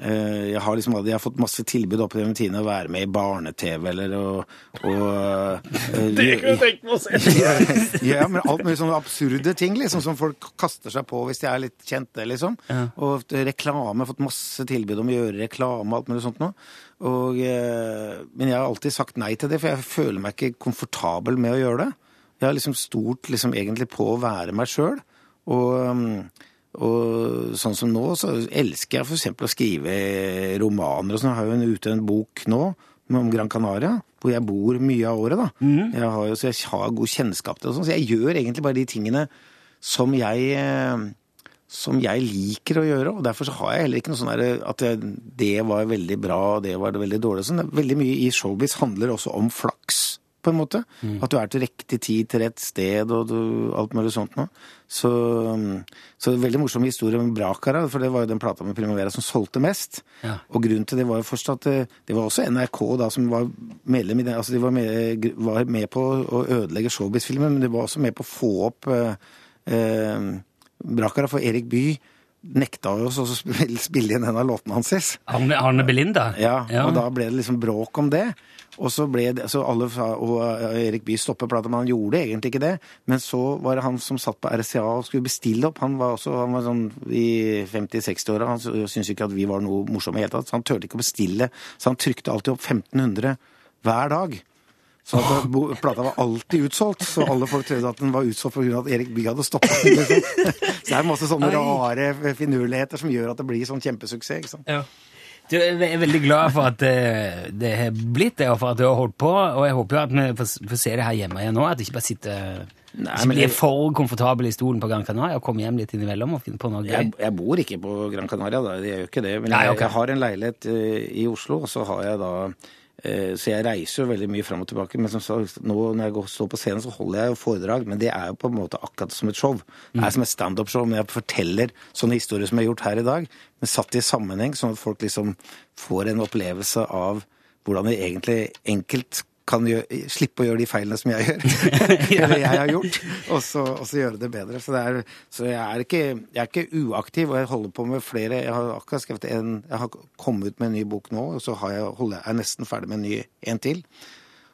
eh, jeg har liksom jeg har fått masse tilbud opp gjennom tidene å være med i barne-TV eller å og, eh, Det kunne jeg tenkt meg å se! ja, men alt mulig sånne absurde ting liksom, som folk kaster seg på hvis de er litt kjente, liksom. Ja. Og reklame, fått masse tilbud om å gjøre reklame og alt mulig sånt noe. Og, eh, men jeg har alltid sagt nei til det, for jeg føler meg ikke komfortabel med å gjøre det. Jeg har liksom stort liksom egentlig på å være meg sjøl. Og, mm, og sånn som nå, så elsker jeg eksempel å skrive romaner og sånn. Jeg har jo ute en bok nå om Gran Canaria, hvor jeg bor mye av året, da. Jeg har jo, så jeg har god kjennskap til det og sånn, så jeg gjør egentlig bare de tingene som jeg eh, som jeg liker å gjøre, og derfor så har jeg heller ikke noe sånn at det var veldig bra, og det var veldig dårlig. Sånn. Veldig mye i showbiz handler også om flaks, på en måte. At du er til riktig tid til rett sted, og du, alt mulig sånt noe. Så, så det er veldig morsom historie om Brakara, for det var jo den plata med Primavera som solgte mest. Ja. Og grunnen til det var jo først at det, det var også NRK da som var medlem i det, altså de var med, var med på å ødelegge showbiz-filmen, men de var også med på å få opp eh, eh, Brakara for Erik Bye nekta jo også å spille, spille inn en av låtene hans. Arne, Belinda? Belinda? Ja, og da ble det liksom bråk om det. Og så ble det, så alle sa, og uh, Erik Bye stoppet plata, men han gjorde egentlig ikke det. Men så var det han som satt på RCA og skulle bestille opp. Han var også han var sånn i 50-60-åra. Han syntes ikke at vi var noe morsomme i det hele tatt, så han turte ikke å bestille. Så han trykte alltid opp 1500 hver dag. Så at plata var alltid utsolgt, så alle folk trodde at den var utsolgt pga. at Erik Bye hadde stoppa den. Liksom. Så det er masse sånne rare finurligheter som gjør at det blir sånn kjempesuksess. ikke sant? Ja. Du, jeg er veldig glad for at det, det har blitt det, og for at du har holdt på. Og jeg håper jo at vi får, se det her hjemme igjen nå, at du ikke bare sitter Nei, ikke blir jeg- for komfortabel i stolen på Gran Canaria og kommer hjem litt innimellom og finner på noe Jeg, gøy. jeg bor ikke på Gran Canaria, da. jeg gjør ikke det. Men Nei, jeg, jeg har en leilighet eh, i Oslo, og så har jeg da eh, Så jeg reiser jo veldig mye fram og tilbake. Men som sagt, nå når jeg går, står på scenen, så holder jeg jo foredrag. Men det er jo på en måte akkurat som et show. Det er som et standup-show, når jeg forteller sånne historier som jeg har gjort her i dag, men satt i sammenheng, sånn at folk liksom får en opplevelse av hvordan det egentlig enkelt kan gjøre, slippe å gjøre de feilene som jeg gjør. Eller jeg har gjort, og så, og så gjøre det bedre. Så, det er, så jeg, er ikke, jeg er ikke uaktiv, og jeg holder på med flere Jeg har akkurat skrevet en Jeg har kommet ut med en ny bok nå, og så har jeg, holder, er jeg nesten ferdig med en ny en til.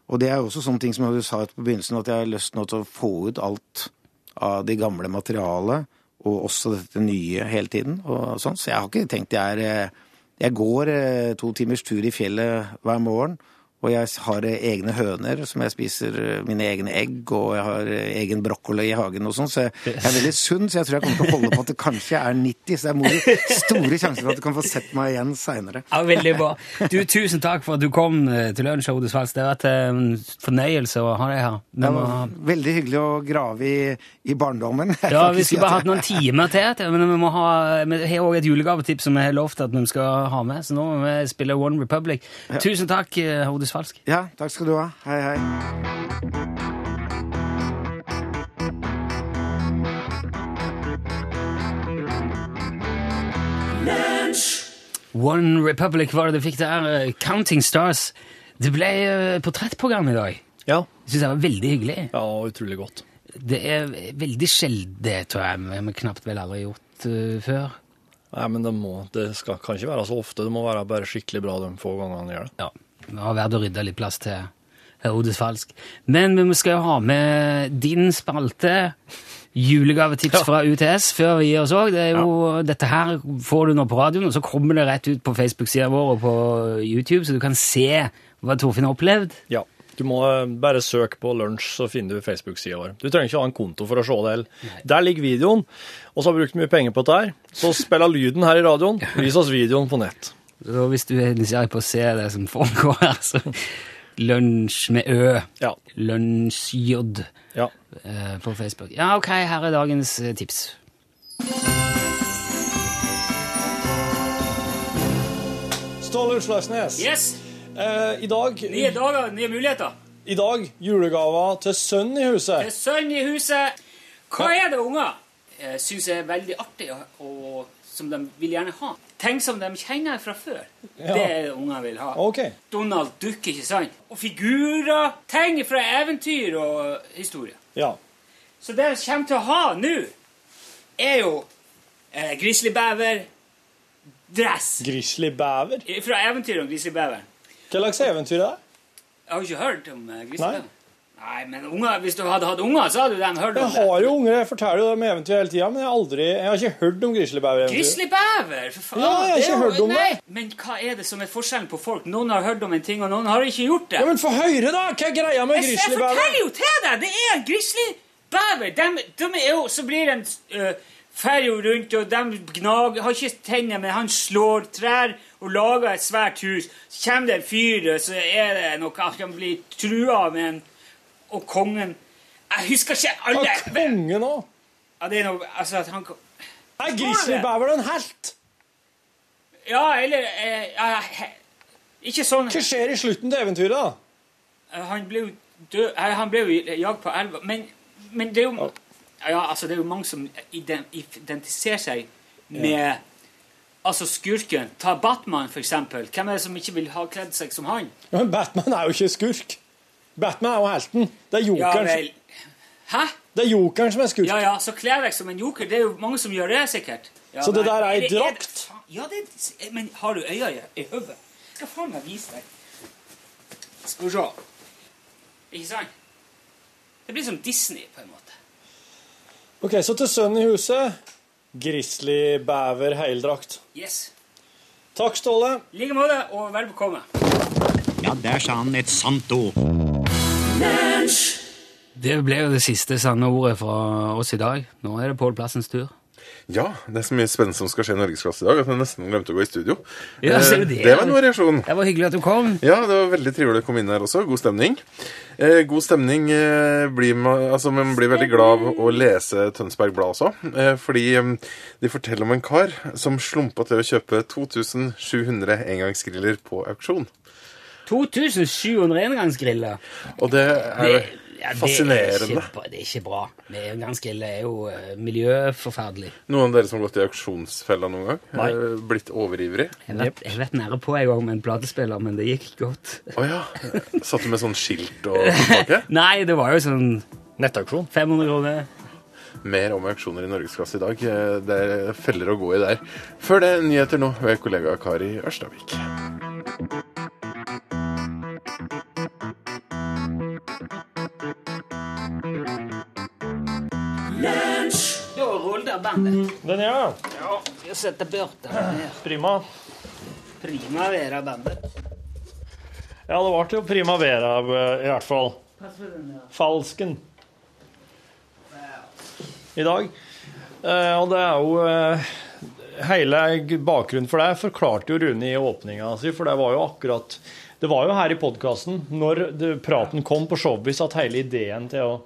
Og det er også sånne ting som du sa på begynnelsen, at jeg har lyst nå til å få ut alt av det gamle materialet, og også dette nye hele tiden. og sånn. Så jeg har ikke tenkt jeg er eh, Jeg går eh, to timers tur i fjellet hver morgen. Og jeg har egne høner som jeg spiser eh, mine egne egg, og jeg har eh, egen brokkoli i hagen og sånn, så jeg, jeg er veldig sunn, så jeg tror jeg kommer til å holde på at det kanskje er 90, så det er store sjanser for at du kan få sett meg igjen seinere. Ja, Veldig bra. Du, Tusen takk for at du kom eh, til Lunsj, Ode Svalds. Det har vært en fornøyelse å ha deg her. Det var veldig hyggelig å grave i, i barndommen. Ja, vi skulle bare hatt noen timer til, men vi må ha, vi har òg et julegavetips som vi har lovt at vi skal ha med, så nå må vi spille One Republic. Tusen takk, eh, Odde Falsk. Ja, takk skal du ha. Hei, hei. One Republic var det du fikk der. eh, Counting Stars. Det ble eh, portrettprogram i dag. Ja. Jeg synes det var veldig hyggelig. ja, utrolig godt. Det er veldig sjelden, det tror jeg, vi har knapt vel aldri gjort uh, før. Nei, men det, må, det skal, kan ikke være så ofte. Det må være bare skikkelig bra de få gangene han gjør det. Ja, det har vært å rydde litt plass til Herodes Falsk. Men vi skal jo ha med din spalte, julegavetips fra UTS, før vi gir oss òg. Det Dette her får du nå på radioen, og så kommer det rett ut på Facebook-sida vår og på YouTube, så du kan se hva Torfinn har opplevd. Ja. Du må eh, bare søke på lunsj, så finner du Facebook-sida vår. Du trenger ikke ha en konto for å se det. heller. Der ligger videoen, og så har vi brukt mye penger på dette her. Så spiller lyden her i radioen. Vis oss videoen på nett. Så hvis du er nysgjerrig på å se det som foregår her, så Lunsj med Ø. Ja. Lunsjj ja. eh, på Facebook. Ja, ok, her er dagens eh, tips. Ståle Utslagsnes. Yes! Eh, I dag Nye dager, nye muligheter. I dag julegaver til sønnen i huset. Til sønn i huset. Hva er det unger eh, syns er veldig artig, og som de vil gjerne ha? Ting som de kjenner fra før. Ja. Det er det unger vil ha. Okay. Donald Duck, ikke sant? Og figurer. Ting fra eventyr og historie. Ja. Så det vi kommer til å ha nå, er jo eh, grizzlybever, dress. Grizzlybever. Fra eventyret om grizzlybeveren. Hva slags eventyr er det? Jeg har ikke hørt om uh, grizzlybeveren. Nei, men unger, hvis du hadde hatt unger, så hadde du dem hørt om det. har jo unger, jeg forteller jo dem eventyr hele tida, men jeg har, aldri, jeg har ikke hørt om grizzlybevereventyr. Grizzlybever? For faen. Ja, jeg har ikke hørt om nei. det. Men hva er det som er forskjellen på folk? Noen har hørt om en ting, og noen har ikke gjort det. Ja, men få høre, da! Hva er greia med jeg, jeg forteller jo til deg! Det er en grizzlybever! De, de er jo, så blir en uh, fer jo rundt, og de gnager Har ikke tenner, men han slår trær og lager et svært hus. Så kommer det en fyr, så er det noe han blir trua med en Og kongen Jeg husker ikke alle Og kongen òg. Ja, det er noe Altså at han Er grizzlybever en helt? Ja, eller eh, ja, Ikke sånn Hva skjer i slutten til eventyret, da? Han ble jo død Han ble jo jagd på elva. Men, men det er jo Ja, altså, det er jo mange som ident- identifiserer seg med Altså skurken. Ta Batman, for eksempel. Hvem er det som ikke vil ha kledd seg som han? Ja, Men Batman er jo ikke skurk. Batman er jo helten. Det er Ja jokeren, vel Hæ? det er jokeren som er skutt. Ja ja, så kle deg som en joker. Det er jo mange som gjør det, sikkert. Ja, Så det der er ei drakt? Ja, det er Men har du øya i, hodet? Skal faen meg vise deg. Skal vi se. Ikke sant? Det blir som Disney, på en måte. Ok, Så til sønnen i huset grizzlybever heldrakt. Yes. Takk, Ståle. I like måte, og vel bekomme. Ja, der sa han et sant ord. Det ble jo det siste sanne ordet fra oss i dag. Nå er det Pål Plassens tur. Ja, det er så mye spennende som skal skje i Norgesklasse i dag at jeg nesten glemte å gå i studio. Ja, ser du Eh, det? det var en variasjon. Det var hyggelig at du kom. Ja, det var veldig trivelig å komme inn her også. God stemning. Eh, god stemning eh, blir man Altså, man blir veldig glad av å lese Tønsberg Blad også. Eh, fordi eh, de forteller om en kar som slumpa til å kjøpe 2700 engangsgriller på auksjon. 2700 engangsgriller. Og det er jo ja, det fascinerende. Er ikke, det er ikke bra. Med engangsgriller er jo uh, miljøforferdelig. Noen av dere som har gått i auksjonsfella noen gang? Nei. Eh, blitt overivrig? Jeg vet, vært, nære på en gang med en platespiller, men det gikk godt. Å ja. Satt du med sånn skilt og tilbake? Nei, det var jo sånn Nettauksjon. 500 kroner. Mer om auksjoner i Norgesklasse i dag. Eh, Det er feller å gå i der. Før det, nyheter nå ved kollega Kari Ørstavik. Den ja. Ja, Vi setter Bjarte her. Prima. Prima vera bandet. Ja, det ble jo Prima Vera, i hvert fall. Pass på den ja? Falsken. I dag. Eh, og det er jo eh, Hele bakgrunnen for det forklarte jo Rune i åpninga si, for det var jo akkurat Det var jo her i podkasten, når det, praten kom på Showbiz, at hele ideen til å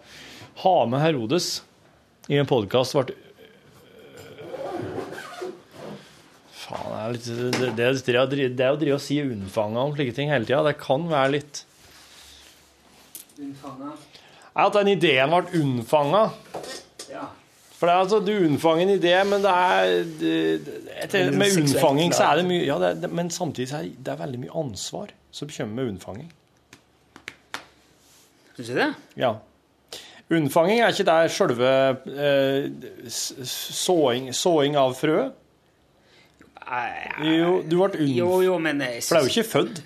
ha med Herodes i en podkast ble Faen, det er litt Det, det, det, det å drive og si unnfanga om slike ting hele tida, det kan være litt Unnfanga. At den ideen ble unnfanga. Ja. For det er altså, Du unnfanger en idé, men det er det, det, Med unnfanging så er det mye ja, det, Men samtidig så er det, er veldig mye ansvar som kommer med unnfanging. Syns du det? Ja. Unnfanging er ikke der sjølve eh, såing, såing av frø. Jo, du ble ung. Jo, jo, men jeg For du er jo ikke født.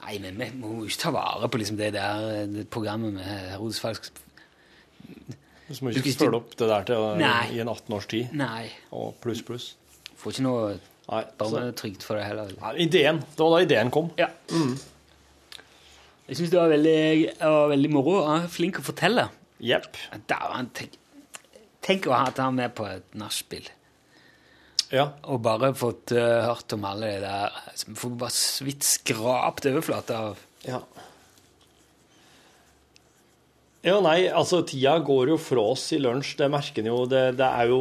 Nei, men vi må jo ikke ta vare på liksom det der det programmet med Herodes Falsk. Du må ikke følge opp det der til Nei. i en 18 års tid. Nei. Og pluss, pluss. Får ikke noe Nei, så, barnetrygt for det heller. nei, ideen. Det var da ideen kom. Ja. Jeg syns det var veldig, var veldig moro. Han er flink å fortelle. Yep. Da han tenk, tenk å ha hatt han med på et nachspiel. Ja. Og bare fått uh, hørt om alle de der som får bare så vidt skrapt overflata av Ja. Ja, nei, altså tida går jo fra oss i lunsj, det merker en jo. Det, det er jo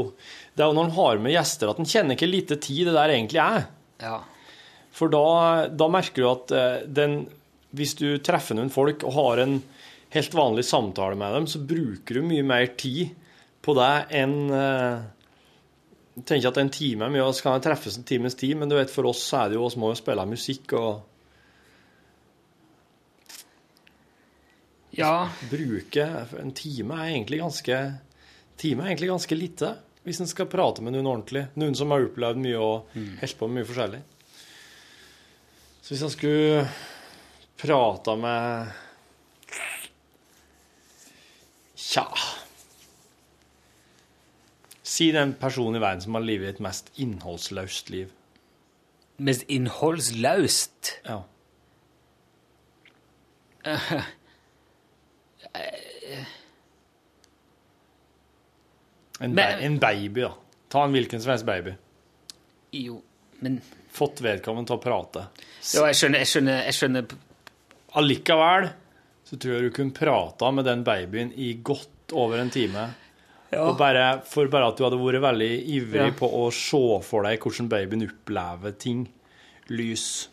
det er jo når en har med gjester at en kjenner ikke lite tid det der egentlig er. Ja. For da, da merker du at eh, den, hvis du treffer noen folk og har en helt vanlig samtale med dem, så bruker du mye mer tid på det enn eh, Jeg tenker at en time er mye, og så kan det treffes en times tid, men du vet, for oss så er det jo, oss må jo spille musikk og ja. bruke En time er egentlig ganske time er egentlig ganske lite hvis en skal prate med noen ordentlig. Noen som har opplevd mye og holdt på med mye forskjellig. Så hvis jeg skulle prata med Tja Si den personen i verden som har livet et mest innholdsløst liv. Mest innholdsløst. Ja. En, Men- en baby, da. Ta en hvilken som helst baby. Jo, men Fått vedkommende til å prate. Jo, jeg skjønner, jeg skjønner, jeg skjønner Allikevel så tror jeg du kunne prata med den babyen i godt over en time. Ja. Og bare, for bare at du hadde vært veldig ivrig Ja. på å se for deg hvordan babyen opplever ting. Lys.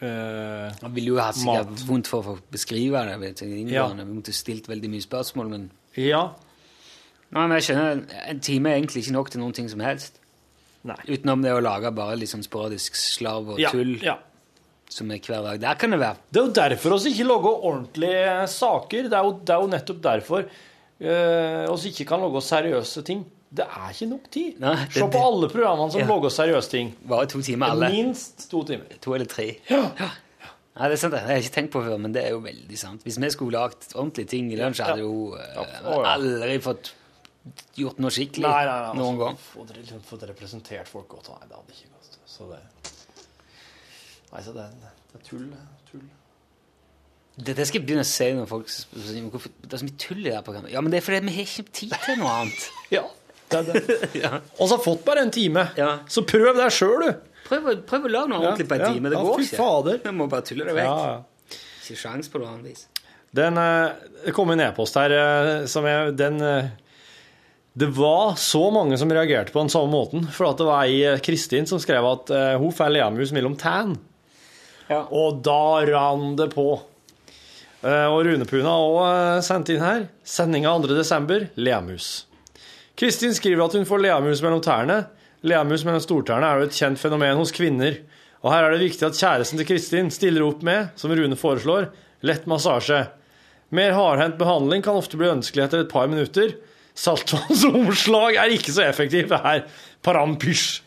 Eh, Han ville jo ha sikkert Mat. vondt for å få beskrive det. Vet jeg, Ja. Vi måtte stilt veldig mye spørsmål, men ja. Nei, men jeg skjønner, En time er egentlig ikke nok til noen ting som helst. Nei. Utenom det å lage bare litt sånn sporadisk slarv og Ja, tull ja. som er hver dag. Der kan det være. Det er jo derfor vi ikke lager ordentlige saker. Det er jo, det er jo nettopp derfor uh, vi ikke kan lage seriøse ting. Det er ikke nok tid. Nei, det- Se på alle programmene som Ja. lager seriøse ting. Bare to timer alle. Minst to timer. To eller tre. Ja. Nei, det er sant, det. har jeg ikke tenkt på før, men det er jo veldig sant. Hvis vi skulle lagd ordentlige ting i lunsj, hadde jo uh, Ja. Ja. aldri fått gjort noe skikkelig Nei, nei, nei. noen altså, gang. Fått, det, liksom, få det representert folk godt. Nei, det hadde ikke gått. Så det Nei, så det det er tull. Dette skal jeg begynne å si når folk sier hvorfor det er så mye tull i det programmet. Ja, men det er fordi vi har ikke tid til noe annet. Ja, det er det. ja. Og så har fått bare en time. Ja. Så prøv det sjøl, du. Prøv, prøv å lage noe ordentlig på en ja. time. Det Ja, går ikke. fader. Vi må bare tulle det vekk. Ikke sjans på noe annet vis. Den, eh, det kom en e-post her eh, som jeg Den eh, Det var så mange som reagerte på den samme måten. For det var ei Kristin som skrev at hun får leamus mellom. Ja. Og da rann det på. Eh, Og Rune Puna har òg sendt inn her. Sendinga 2.12. Leamus. Kristin skriver at hun får leamus mellom tærne. Leamus mellom stortærne er jo et kjent fenomen hos kvinner. Og her er det viktig at kjæresten til Kristin stiller opp med, som Rune foreslår, lett massasje. Mer hardhendt behandling kan ofte bli ønskelig etter et par minutter. Saltvannsomslag er ikke så effektivt her. Parampysj.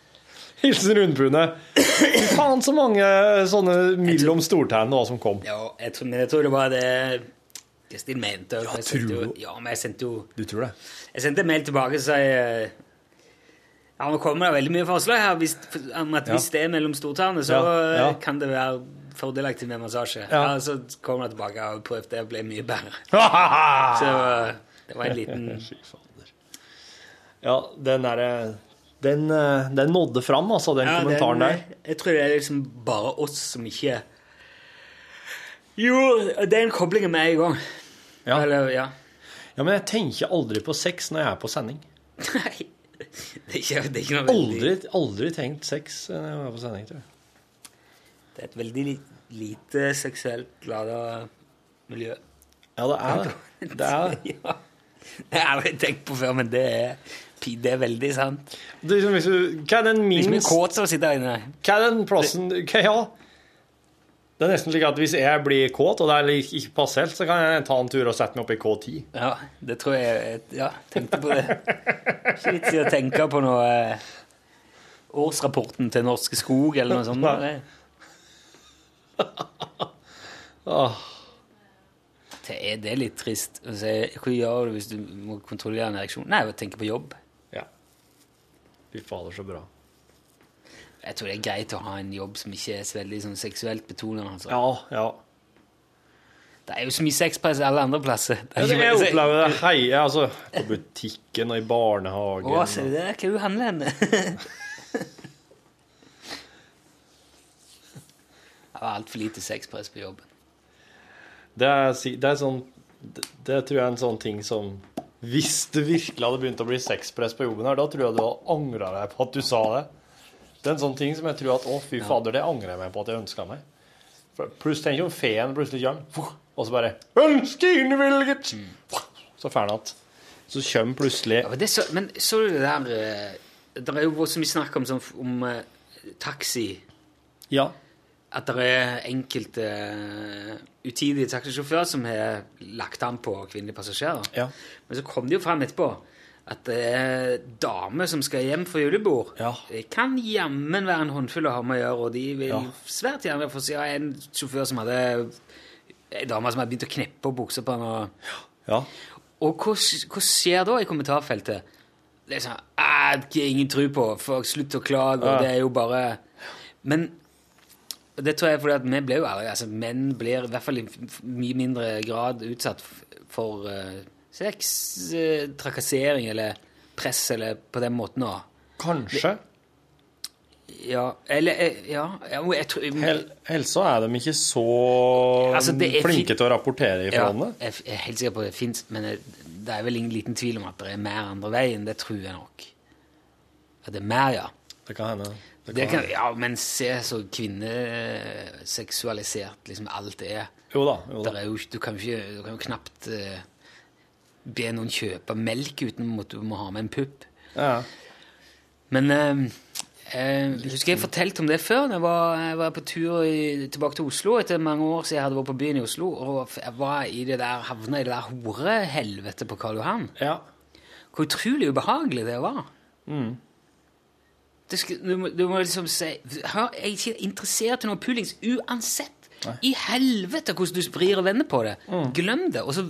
Hilsen Rundpune. Fy faen så mange sånne mellom stortennene som kom. Ja, jeg tror, men jeg tror det var det Kristin mente. Ja, jeg tror jo, ja, men jeg sendte jo Du tror det? Jeg sendte en mail tilbake og sa eh, Ja, nå kommer det veldig mye forslag her hvis, om at Ja. hvis det er mellom stortærne, så Ja, ja. eh, kan det være fordelaktig med massasje. Ja. Ja. Så kom jeg tilbake og prøvde det, ble mye bedre. Så eh, det var en liten Ja, den derre den, eh, den nådde fram, altså, den Ja, kommentaren den, der. Jeg tror det er liksom bare oss som ikke Jo, det er en kobling med en gang. Ja. Eller, ja. ja, men jeg tenker aldri på sex når jeg er på sending. Nei. Det er ikke, det er ikke noe veldig Aldri, aldri tenkt sex når jeg er på sending, tror jeg. Det er et veldig lite seksuelt lada miljø. Ja, det er det. Det er det. ja. Det har jeg tenkt på før, men det er, det er veldig sant. Det er liksom, hvis du, hva er den er minst kåte av å sitte der inne Hva er den plassen hva, Ja. Det er nesten slik at hvis jeg blir kåt, og det er ikke passelt, så kan jeg ta en tur og sette meg opp i K10. Ja, det tror jeg Ja, tenkte på det. Ikke vits i å tenke på noe eh, årsrapporten til Norske Skog eller noe sånt. Nei. Åh, Det er, det er litt trist å si. Hva gjør du hvis du må kontrollere en ereksjon? Nei, jeg tenker på jobb. Ja. Fy fader, så bra. Jeg tror det er greit å ha en jobb som ikke er så veldig sånn, seksuelt betonende. Altså. Ja, ja. Det er jo så mye sexpress alle andre plasser. Det er Jeg, ikke- jeg opplever det hei, altså, på butikken og i barnehagen. Å, ser du det? Hva du handler hen? Det var altfor lite sexpress på jobben. Det er, det er sånn det, det tror jeg er en sånn ting som Hvis det virkelig hadde begynt å bli sexpress på jobben her, da tror jeg du hadde angra deg på at du sa det. Det er en sånn ting som jeg tror at Å, fy fader, det angrer jeg meg på at jeg ønska meg. Pluss tenk om feen plutselig kommer, og så bare 'Ønske innvilget!' Så fer han igjen. Så kommer plutselig Ja, men, så, men så du det der eh, Det er jo så mye snakk om, sånn, om uh, taxi Ja. At det er enkelte uh, utidige taxisjåfører som har lagt an på kvinnelige passasjerer. Ja. Men så kom det jo fram etterpå at det er damer som skal hjem for julebord. Ja. Det kan jammen være en håndfull å ha med å gjøre, og de vil Ja. svært gjerne få se en sjåfør som hadde en dame som hadde begynt å kneppe og buksa på henne. Og, ja. og hva, hva skjer da i kommentarfeltet? Det er sånn Æh, er ingen tro på. Folk, slutt å klage. Ja. Og det er jo bare Men det tror jeg fordi at vi ble jo aldri altså Menn blir i hvert fall i mye mindre grad utsatt for uh, sex, uh, trakassering eller press eller på den måten òg. Kanskje. Ja, eller eh, Ja, ja jeg tror Hel Helsa er de ikke så Altså, det flinke til å rapportere ja, ifra det. jeg jeg er helt sikker på at det fins, men det, det er vel ingen liten tvil om at det er mer andre veien. Det tror jeg nok. At det er mer, ja. Det kan hende. Det kan ja, men se så kvinneseksualisert liksom alt er. Jo da. Jo da. er jo, du, kan jo ikke, du kan jo knapt uh, be noen kjøpe melk uten at du må ha med en pupp. Ja. Men uh, eh, jeg husker jeg fortalte om det før. Jeg var, jeg var på tur i, tilbake til Oslo etter mange år siden jeg hadde vært på byen i Oslo. Og jeg var i det der, havna i det der horehelvetet på Karl Johan. ja. Hvor utrolig ubehagelig det var. Det skal, du, må, du må liksom si Hør, Jeg er ikke interessert i noe pullings uansett. I helvete hvordan du vrir og vender på det. Glem det. Og så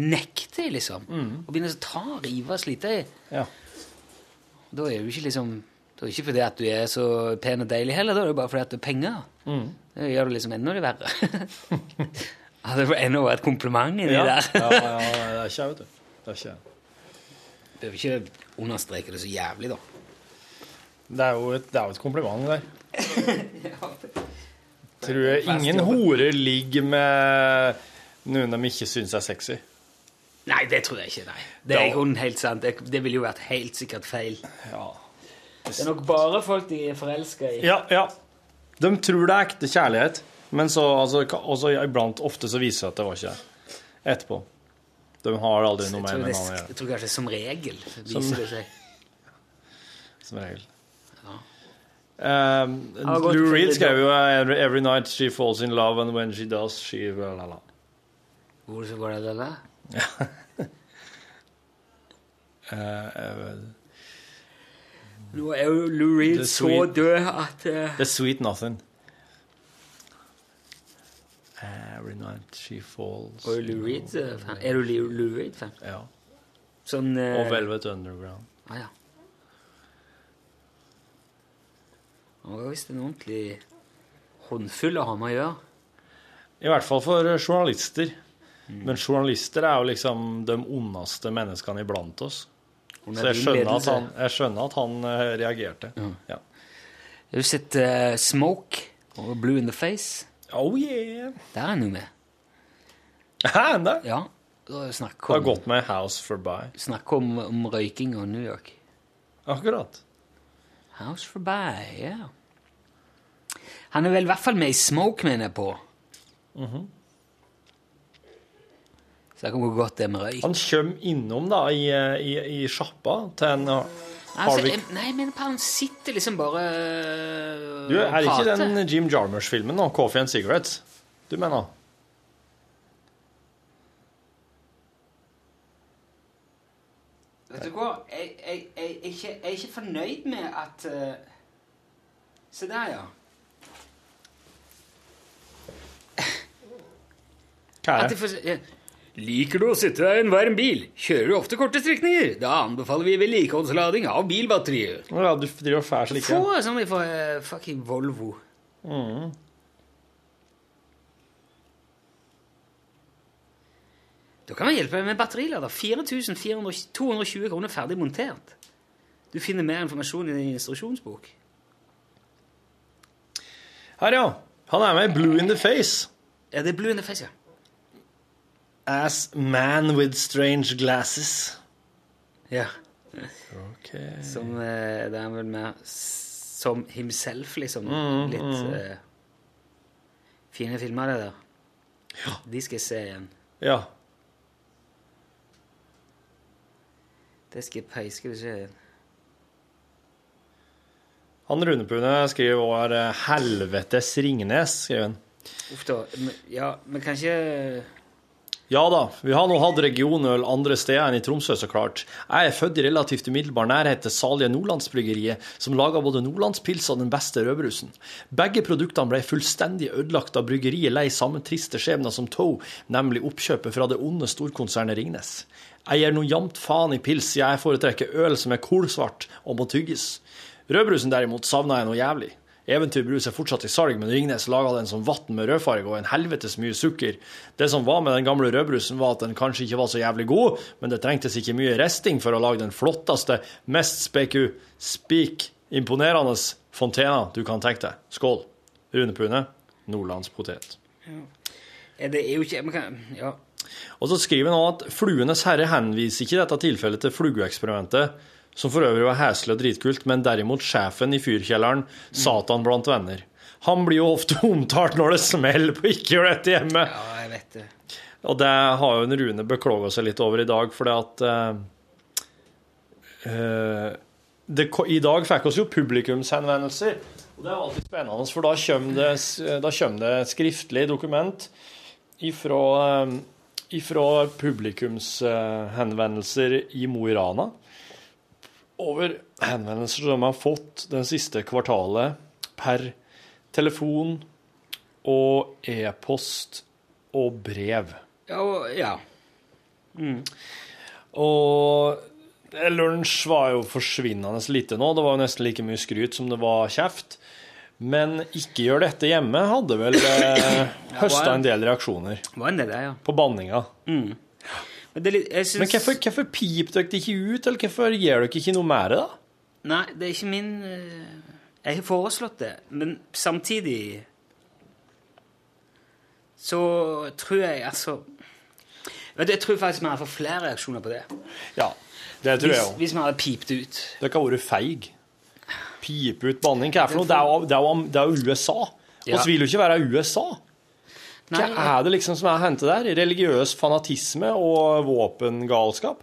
nekter jeg, liksom. Og begynner å ta, rive og slite i. ja. Da er det jo ikke liksom Det er ikke fordi at du er så pen og deilig heller, da er det bare fordi at du har penger. Det gjør det liksom enda det verre. Hadde det ennå vært et kompliment inni Ja. der. ja, ja, det er ikke jeg, vet du. Det er ikke jeg. Behøver ikke understreke det så jævlig, da. Det er jo et, det er jo et kompliment der. Tror jeg ingen horer ligger med noen de ikke syns er sexy. Nei, det tror jeg ikke. nei. Det er jo helt sant. Det, det ville jo vært helt sikkert feil. Ja. Det er nok bare folk de er forelska i. ja, ja. De tror det er ekte kjærlighet, men så altså, også iblant ofte så viser det at det var ikke det. Etterpå. De har aldri noe med hverandre å gjøre. jeg tror kanskje som regel viser Som- det seg. Som regel. Um, Lou Reed skrev jo every, 'Every night she falls in love, and when she does, she la, la, la. Hvor så går det? Eh, eh, Nå er jo Lou Reed så død at eh, The sweet nothing. Every night she falls Og Lou Reed eh. Er du Lou Reed-fan? Ja. Sånn uh, Og Velvet Underground. Ah, ja. Han var visst en ordentlig håndfull å ha med å gjøre. I hvert fall for journalister. journalister. Men journalister er jo liksom de ondeste menneskene iblant oss. Så jeg skjønner at han, jeg skjønner at han eh, reagerte. Ja. Har du sett uh, Smoke og Blue in the Face? Oh yeah! Der er han jo med. Hæ, enda? Ja. Er det har gått med House for Buy. snakk om, om røyking og New York. Akkurat. House for Buy, ja. Han er vel i hvert fall med i Smoke, mener jeg på. Mhm. Så det kan gå godt, det med røyk. Han kommer innom da i, i, i sjappa til en Harvick. Altså, nei, men han sitter liksom bare øh, Du, er det ikke den Jim Jarmers-filmen nå, 'Coffee and Cigarettes'? Du mener? Vet du hva? Jeg, jeg, jeg, jeg, jeg er ikke fornøyd med at uh, Se der, ja. Hva er det? Liker du å sitte deg i en varm bil? Kjører du ofte korte strekninger? Da anbefaler vi vedlikeholdslading av bilbatterier. Ja, du driver og fær slike. Få som vi får uh, fucking Volvo. Da kan vi hjelpe deg med batterilader. 4220 kroner ferdig montert. Du finner mer informasjon i din instruksjonsbok. Her, ja. Han er med i Blue in the Face. Ja, det er Blue in the Face, ja. As man with strange glasses. ja. Ok. Som eh, Det er vel mer som himself, liksom. Litt eh, fine filmer, det der. Ja. De skal jeg se igjen. Ja. Det skal jeg peiske vi se. Han Runepune skriver òg eh, 'Helvetes Ringnes', skriver han. Uff da. Ja, men kanskje Ja da, vi har nå hatt regionøl andre steder enn i Tromsø, så klart. Jeg er født i relativt umiddelbar nærhet til salige Nordlandsbryggeriet, som lager både nordlandspils og den beste rødbrusen. Begge produktene ble fullstendig ødelagt da bryggeriet lei samme triste skjebne som Toe, nemlig oppkjøpet fra det onde storkonsernet Ringnes. Jeg gir nå jamt faen i pils, jeg foretrekker øl som er kolsvart og må tygges. Rødbrusen derimot savner jeg noe jævlig. Eventyrbrus er fortsatt i salg, men Ringnes laga den som vann med rødfarge og en helvetes mye sukker. Det som var med den gamle rødbrusen, var at den kanskje ikke var så jævlig god, men det trengtes ikke mye resting for å lage den flotteste, mest speku, spik, imponerende fontena du kan tenke deg. Skål. Rune Pune, nordlandspotet. ja, Det er jo ikke kan, Ja. Og så skriver han at Fluenes herre henviser ikke i dette tilfellet til flueeksperimentet, som for øvrig var heslig og dritkult, men derimot sjefen i fyrkjelleren, Satan blant venner. Han blir jo ofte omtalt når det smeller på ikke gjør dette hjemme. ja, jeg vet det. Og det har jo en Rune beklaga seg litt over i dag, fordi at eh, eh, det, I dag fikk oss jo publikumshenvendelser. Og det er alltid spennende, for da kommer det, da kommer det skriftlig dokument ifra, eh, ifra publikumshenvendelser i Mo i Rana. Over henvendelser som de har fått det siste kvartalet per telefon og e-post og brev. Ja, og, ja. Og lunsj var jo forsvinnende lite nå. Det var jo nesten like mye skryt som det var kjeft. Men ikke gjør dette hjemme hadde vel eh, høsta en del reaksjoner Var en del, ja? på banninga. Men, det syns Men hvorfor, hvorfor pip dere ikke ut, eller hvorfor gjør dere ikke noe med det, da? Nei, det er ikke min eh, Jeg har foreslått det, men samtidig så tror jeg altså Vet du, Jeg tror faktisk vi hadde fått flere reaksjoner på det. Ja, det tror jeg også. hvis vi hadde pipet ut. Dere har vært feig. Pipe ut banning. Hva er det for noe? Det er jo, USA. Ja. Vi vil jo ikke være USA. Hva er det liksom som er hentet der? Religiøs fanatisme og våpengalskap?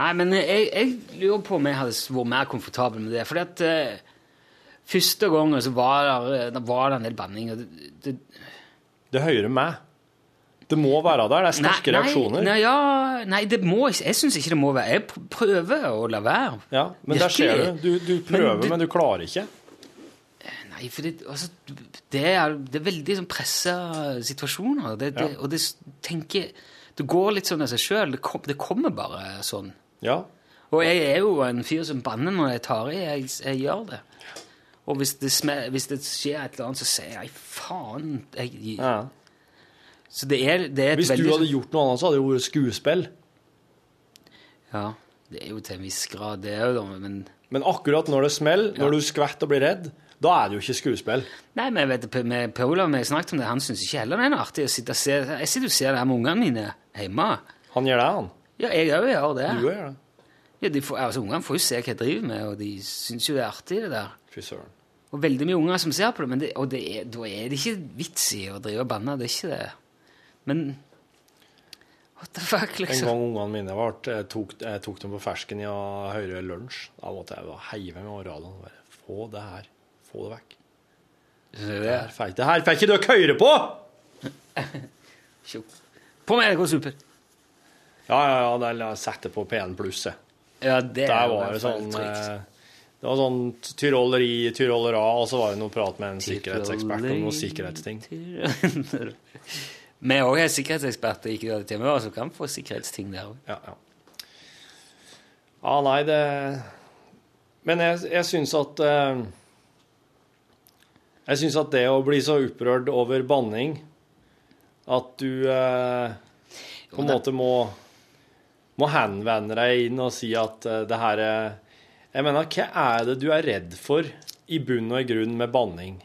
Nei, men jeg, jeg lurer på om jeg hadde vært mer komfortabel med det. Fordi at uh, første gangen så var det, da var det en del banning. Og det, det, Det hører med. Det må være der. Det er sterke nei, reaksjoner. Nei, ja, nei, det må Jeg syns ikke det må være. Jeg prøver å la være. Ja, men der ser du. Du, du prøver, Men men, du klarer ikke. Nei, for det, altså, det, er, det er veldig sånn pressa situasjoner. Det, Ja. Og det tenker Det går litt sånn av seg sjøl. Det, kom, det kommer bare sånn. Ja. Og jeg er jo en fyr som banner når jeg tar i. Jeg, jeg gjør det. Og hvis det, hvis det skjer et eller annet, så sier jeg faen. Jeg, ja. Så det er, det er Hvis du hadde gjort noe annet, så hadde det jo vært skuespill. Ja, det er jo til en viss grad, det òg, da. Men Men akkurat når det smeller, når du skvetter og blir redd, da er det jo ikke skuespill. Nei, men jeg vet, med Olav vi snakket om det, han syns ikke heller det er noe artig å sitte og se Jeg sitter og ser det her med ungene mine hjemme. Han gjør det, han. Ja, jeg òg gjør det. Du gjør det. Ja, de får, altså, Ungene får jo se hva jeg driver med, og de syns jo det er artig, det der. Fy søren. Og veldig mye unger som ser på det, men det, og det er, da er det ikke vits i å drive og banne. Det er ikke det. Men what the fuck, liksom. En gang ungene mine ble, jeg tok, jeg tok dem på fersken i å høre lunsj. Da måtte jeg bare heive med radioen og bare Få det her. Få det vekk. Det her fikk, det her fikk ikke dere høre på! På med NRK Super! Ja, ja, ja. La jeg sette på P1 pluss, jeg. Ja, det Der er var det sånn eh, Det var sånn tyroleri, tyrolera, og så var det noe prat med en sikkerhetsekspert om noen sikkerhetsting. Vi òg er sikkerhetseksperter, ikke det til meg, så kan vi få sikkerhetsting der òg. Ja, ja. ja, nei, det Men jeg, jeg syns at eh, Jeg syns at det å bli så opprørt over banning at du eh, på en måte må må henvende deg inn og si at eh, det her er Jeg mener, hva er det du er redd for i bunn og i grunn med banning?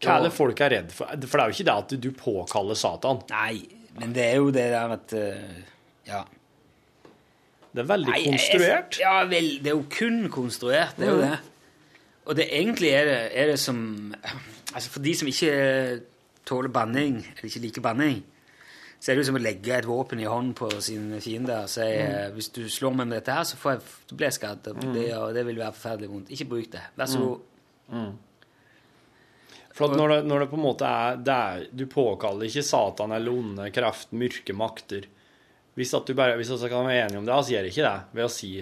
Hva er det folk er redd for? For det er jo ikke det at du påkaller Satan. Nei, men det er jo det der at eh, Ja. Det er veldig Nei, jeg- konstruert. Ja vel, det er jo kun konstruert, det er jo det. Og det egentlig er det, er det som Altså for de som ikke tåler banning, eller ikke liker banning, så er det jo som å legge et våpen i hånden på sine fiender og si mm. hvis du slår meg med dette her, så får jeg, du blir jeg skadd. og Det, og det vil være forferdelig vondt. Ikke bruk det. Vær så god. For at når det, når det på en måte er, er Du påkaller ikke Satan eller onde kraft, mørke makter. Hvis at du bare, hvis vi kan være enige om det, så gjør jeg ikke det ved å si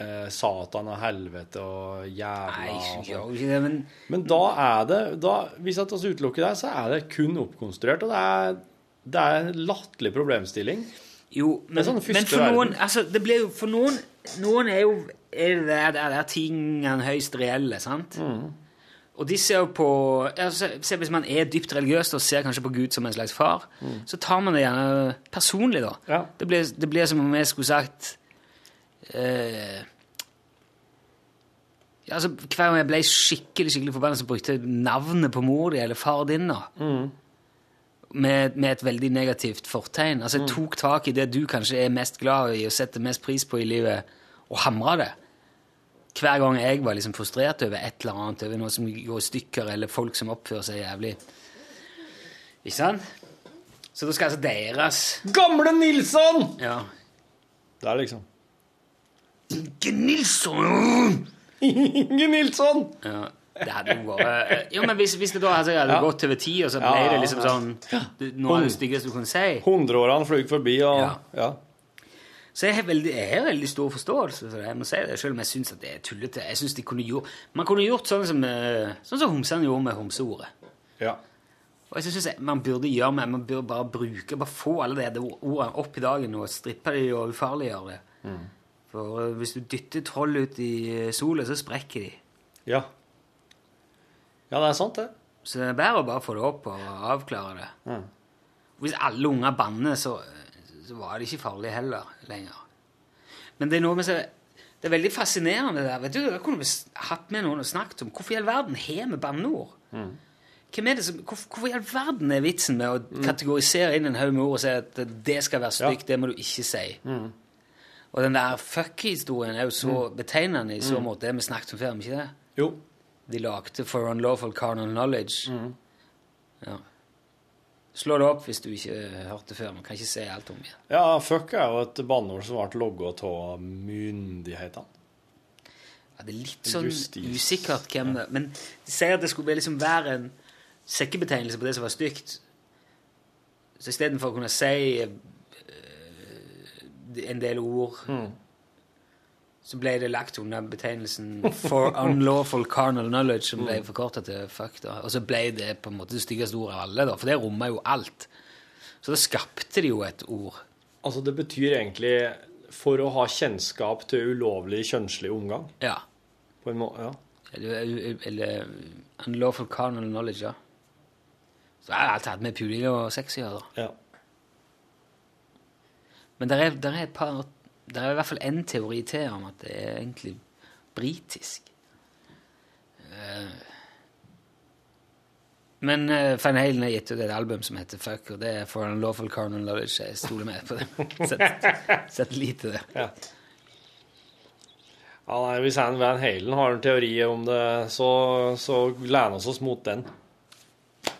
eh, Satan og helvete og jævla Nei, sånn. gjør jo ikke det, men Men da er det da, Hvis vi utelukker det, så er det kun oppkonstruert, og det er, det er en latterlig problemstilling. Jo, men, er sånn men for noen altså, det blir jo, For noen, noen er jo er det er, der tingene høyst reelle, sant? Mm. Og de ser jo på altså, se, Hvis man er dypt religiøs og ser kanskje på Gud som en slags far, så tar man det gjerne personlig, da. Mm. Ja. Det, blir, det blir som om jeg skulle sagt eh, ja, altså, Hver gang jeg ble skikkelig skikkelig forbanna, så brukte jeg navnet på mor di eller far din. da med, med et veldig negativt fortegn. Altså, jeg tok tak i det du kanskje er mest glad i og setter mest pris på i livet, og hamra det. Hver gang jeg var liksom frustrert over et eller annet, over noe som går i stykker, eller folk som oppfører seg jævlig. Ikke sant? Så da skal altså deres Gamle Nilsson! Ja. Det er liksom Inge Nilsson! Inge Nilsson! Ja, det hadde jo vært Jo, men hvis, hvis det da hadde hadde Ja. gått over tid, og så ble Ja, det liksom sånn Noe av det styggeste du kunne si Hundreårene fløy forbi, og Ja. ja. Så jeg har veldig, jeg har veldig stor forståelse for det. Jeg må si det, Selv om jeg syns det er tullete. Jeg synes de kunne gjort, Man kunne gjort sånn som, eh, sånn som homsene gjorde med homseordet. ja. Og jeg synes jeg, Man burde gjøre med, man burde bare bruke, bare få alle de ordene opp i dagen og strippe de og ufarliggjøre det. For eh, hvis du dytter troll ut i eh, sola, så sprekker de. Ja. Ja, det er sant, det. Så det er bedre å bare få det opp og avklare det. Hvis alle unger banner, så, så var det ikke farlig heller lenger. Men det er noe med seg, Det er veldig fascinerende der. Vet du, Jeg kunne vi hatt med noen og snakket om hvorfor i all verden har vi banneord? Som, hvorfor, hvorfor i all verden er vitsen med å kategorisere inn en haug med ord og si at det skal være stygt, det må du ikke si? Og den der fuck-historien er jo så betegnende i så måte. Det vi snakket om før, ikke det? Jo. de lagde for unlawful carnal knowledge. Ja. Slå det opp hvis du ikke hørte det før. Man kan ikke si alt om igjen. Ja, fuck er jo et banneord som ble logga av myndighetene. Ja, det er litt sånn Justis. usikkert hvem det Men de sier at det skulle liksom være en sekkebetegnelse på det som var stygt. Så istedenfor å kunne si eh, en del ord så ble det lagt under betegnelsen 'for unlawful carnal knowledge', som ble forkorta til 'fuck'. da. Og så ble det på en måte det styggeste ordet av alle, da, for det rommer jo alt. Så da skapte de jo et ord. Altså, det betyr egentlig for å ha kjennskap til ulovlig kjønnslig omgang. Ja. På en måte, ja. Eller, eller unlawful carnal knowledge, ja. Så jeg har alltid hatt med puling og sex å gjøre, ja. Men det er, der er et par Det er i hvert fall én teori til om at det er egentlig britisk. Eh, Men uh, Van Halen har gitt ut et album som heter Fuck, og det er For Unlawful Carnal Knowledge. Jeg stoler med på det. Sett, sett lite det. Ja. Ja, nei, Hvis han Van Halen har en teori om det, så, så lener vi oss mot den.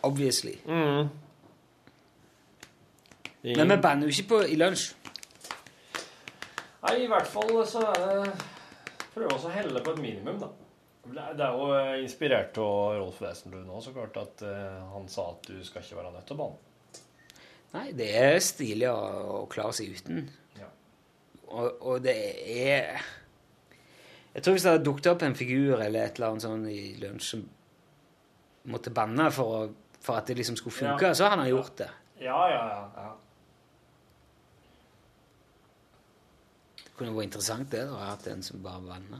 Obviously. Ingen- Men vi banner jo ikke på i lunsj. Nei, i hvert fall så er det Prøve å helle på et minimum, da. Det er- jo eh, inspirert av Rolf Wesenlund òg, så klart at eh, han sa at du skal ikke være nødt til å banne. Nei, det er stilig å, å klare seg uten. Ja. Og, og det er Jeg tror hvis det hadde dukket opp en figur eller et eller annet sånn i lunsj som måtte banne for, å, for at det liksom skulle funke, Ja. så hadde han gjort det. Ja, ja, ja. ja. Det kunne vært interessant det, å ha hatt en som bare vanna.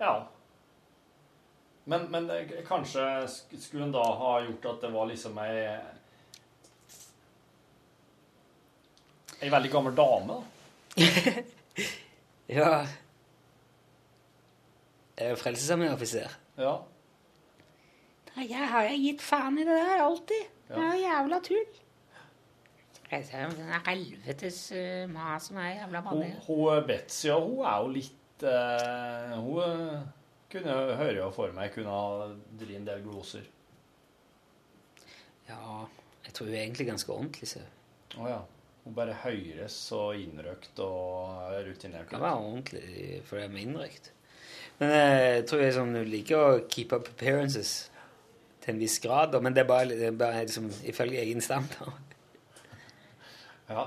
Ja. Men, men det- kanskje skulle en da ha gjort at det var liksom ei Ei veldig gammel dame, da. Ja Jeg er frelsesarmé-offiser. Ja. Jeg har jeg gitt faen i det der alltid. Ja. Det er jo jævla tull. Den helvetes uh, mas som er jævla Hun, hun Betzy, ja, hun er jo litt uh, Hun eh, kunne hører jo for meg kunne ha dritt en del gloser. Ja, jeg tror hun er egentlig ganske ordentlig. Så. Å ja. Hun bare høres så innrøkt og rutinert Hun være ordentlig for det er med innrøkt. Men eh, jeg tror jeg sånn, hun liker å keep up appearances til en viss grad. Men det er bare, det er bare liksom, ifølge egen standard. Ja.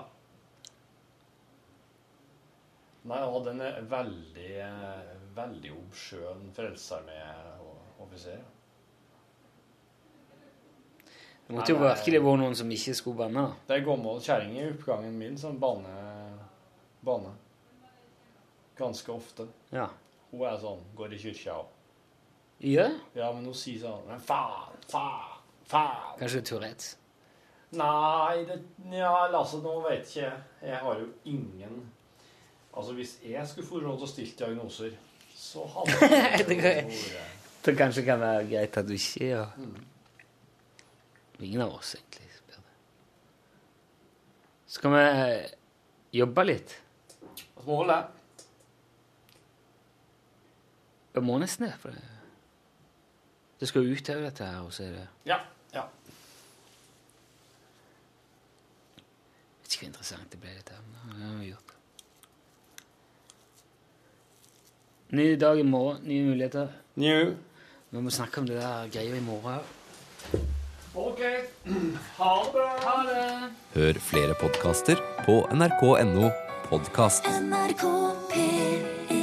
Nei, og den er veldig, veldig obskjøn frelsesarmé-offiser. Det måtte jo Nei, virkelig vært noen som ikke skulle banne. Det er gammel kjerring i oppgangen min som bane, bane. Ganske ofte. Ja. Hun er sånn, går i kyrkja òg. Ja, Ja, men hun sier sånn Men faen, faen, faen. kanskje Tourettes. Nei, det, ja, altså, nå vet ikke jeg. Jeg har jo ingen Altså, hvis jeg skulle få råd til å stille diagnoser, så hadde Det kan jeg- vært- Det kanskje kan være greit at du ikke gjør Ingen av oss, egentlig. spør det. Skal vi jobbe litt? Vi må vel det. Vi må nesten det. For det, det skal jo ut òg, dette her. Og så er det Ja. ja. vet ikke hvor interessant det ble, dette her. men det har vi gjort. Ny dag i morgen, nye muligheter. New. Vi må snakke om det der greia i morgen. OK. Ha det bra. Ha det! Hør flere podkaster på nrk.no podkast. NRK P3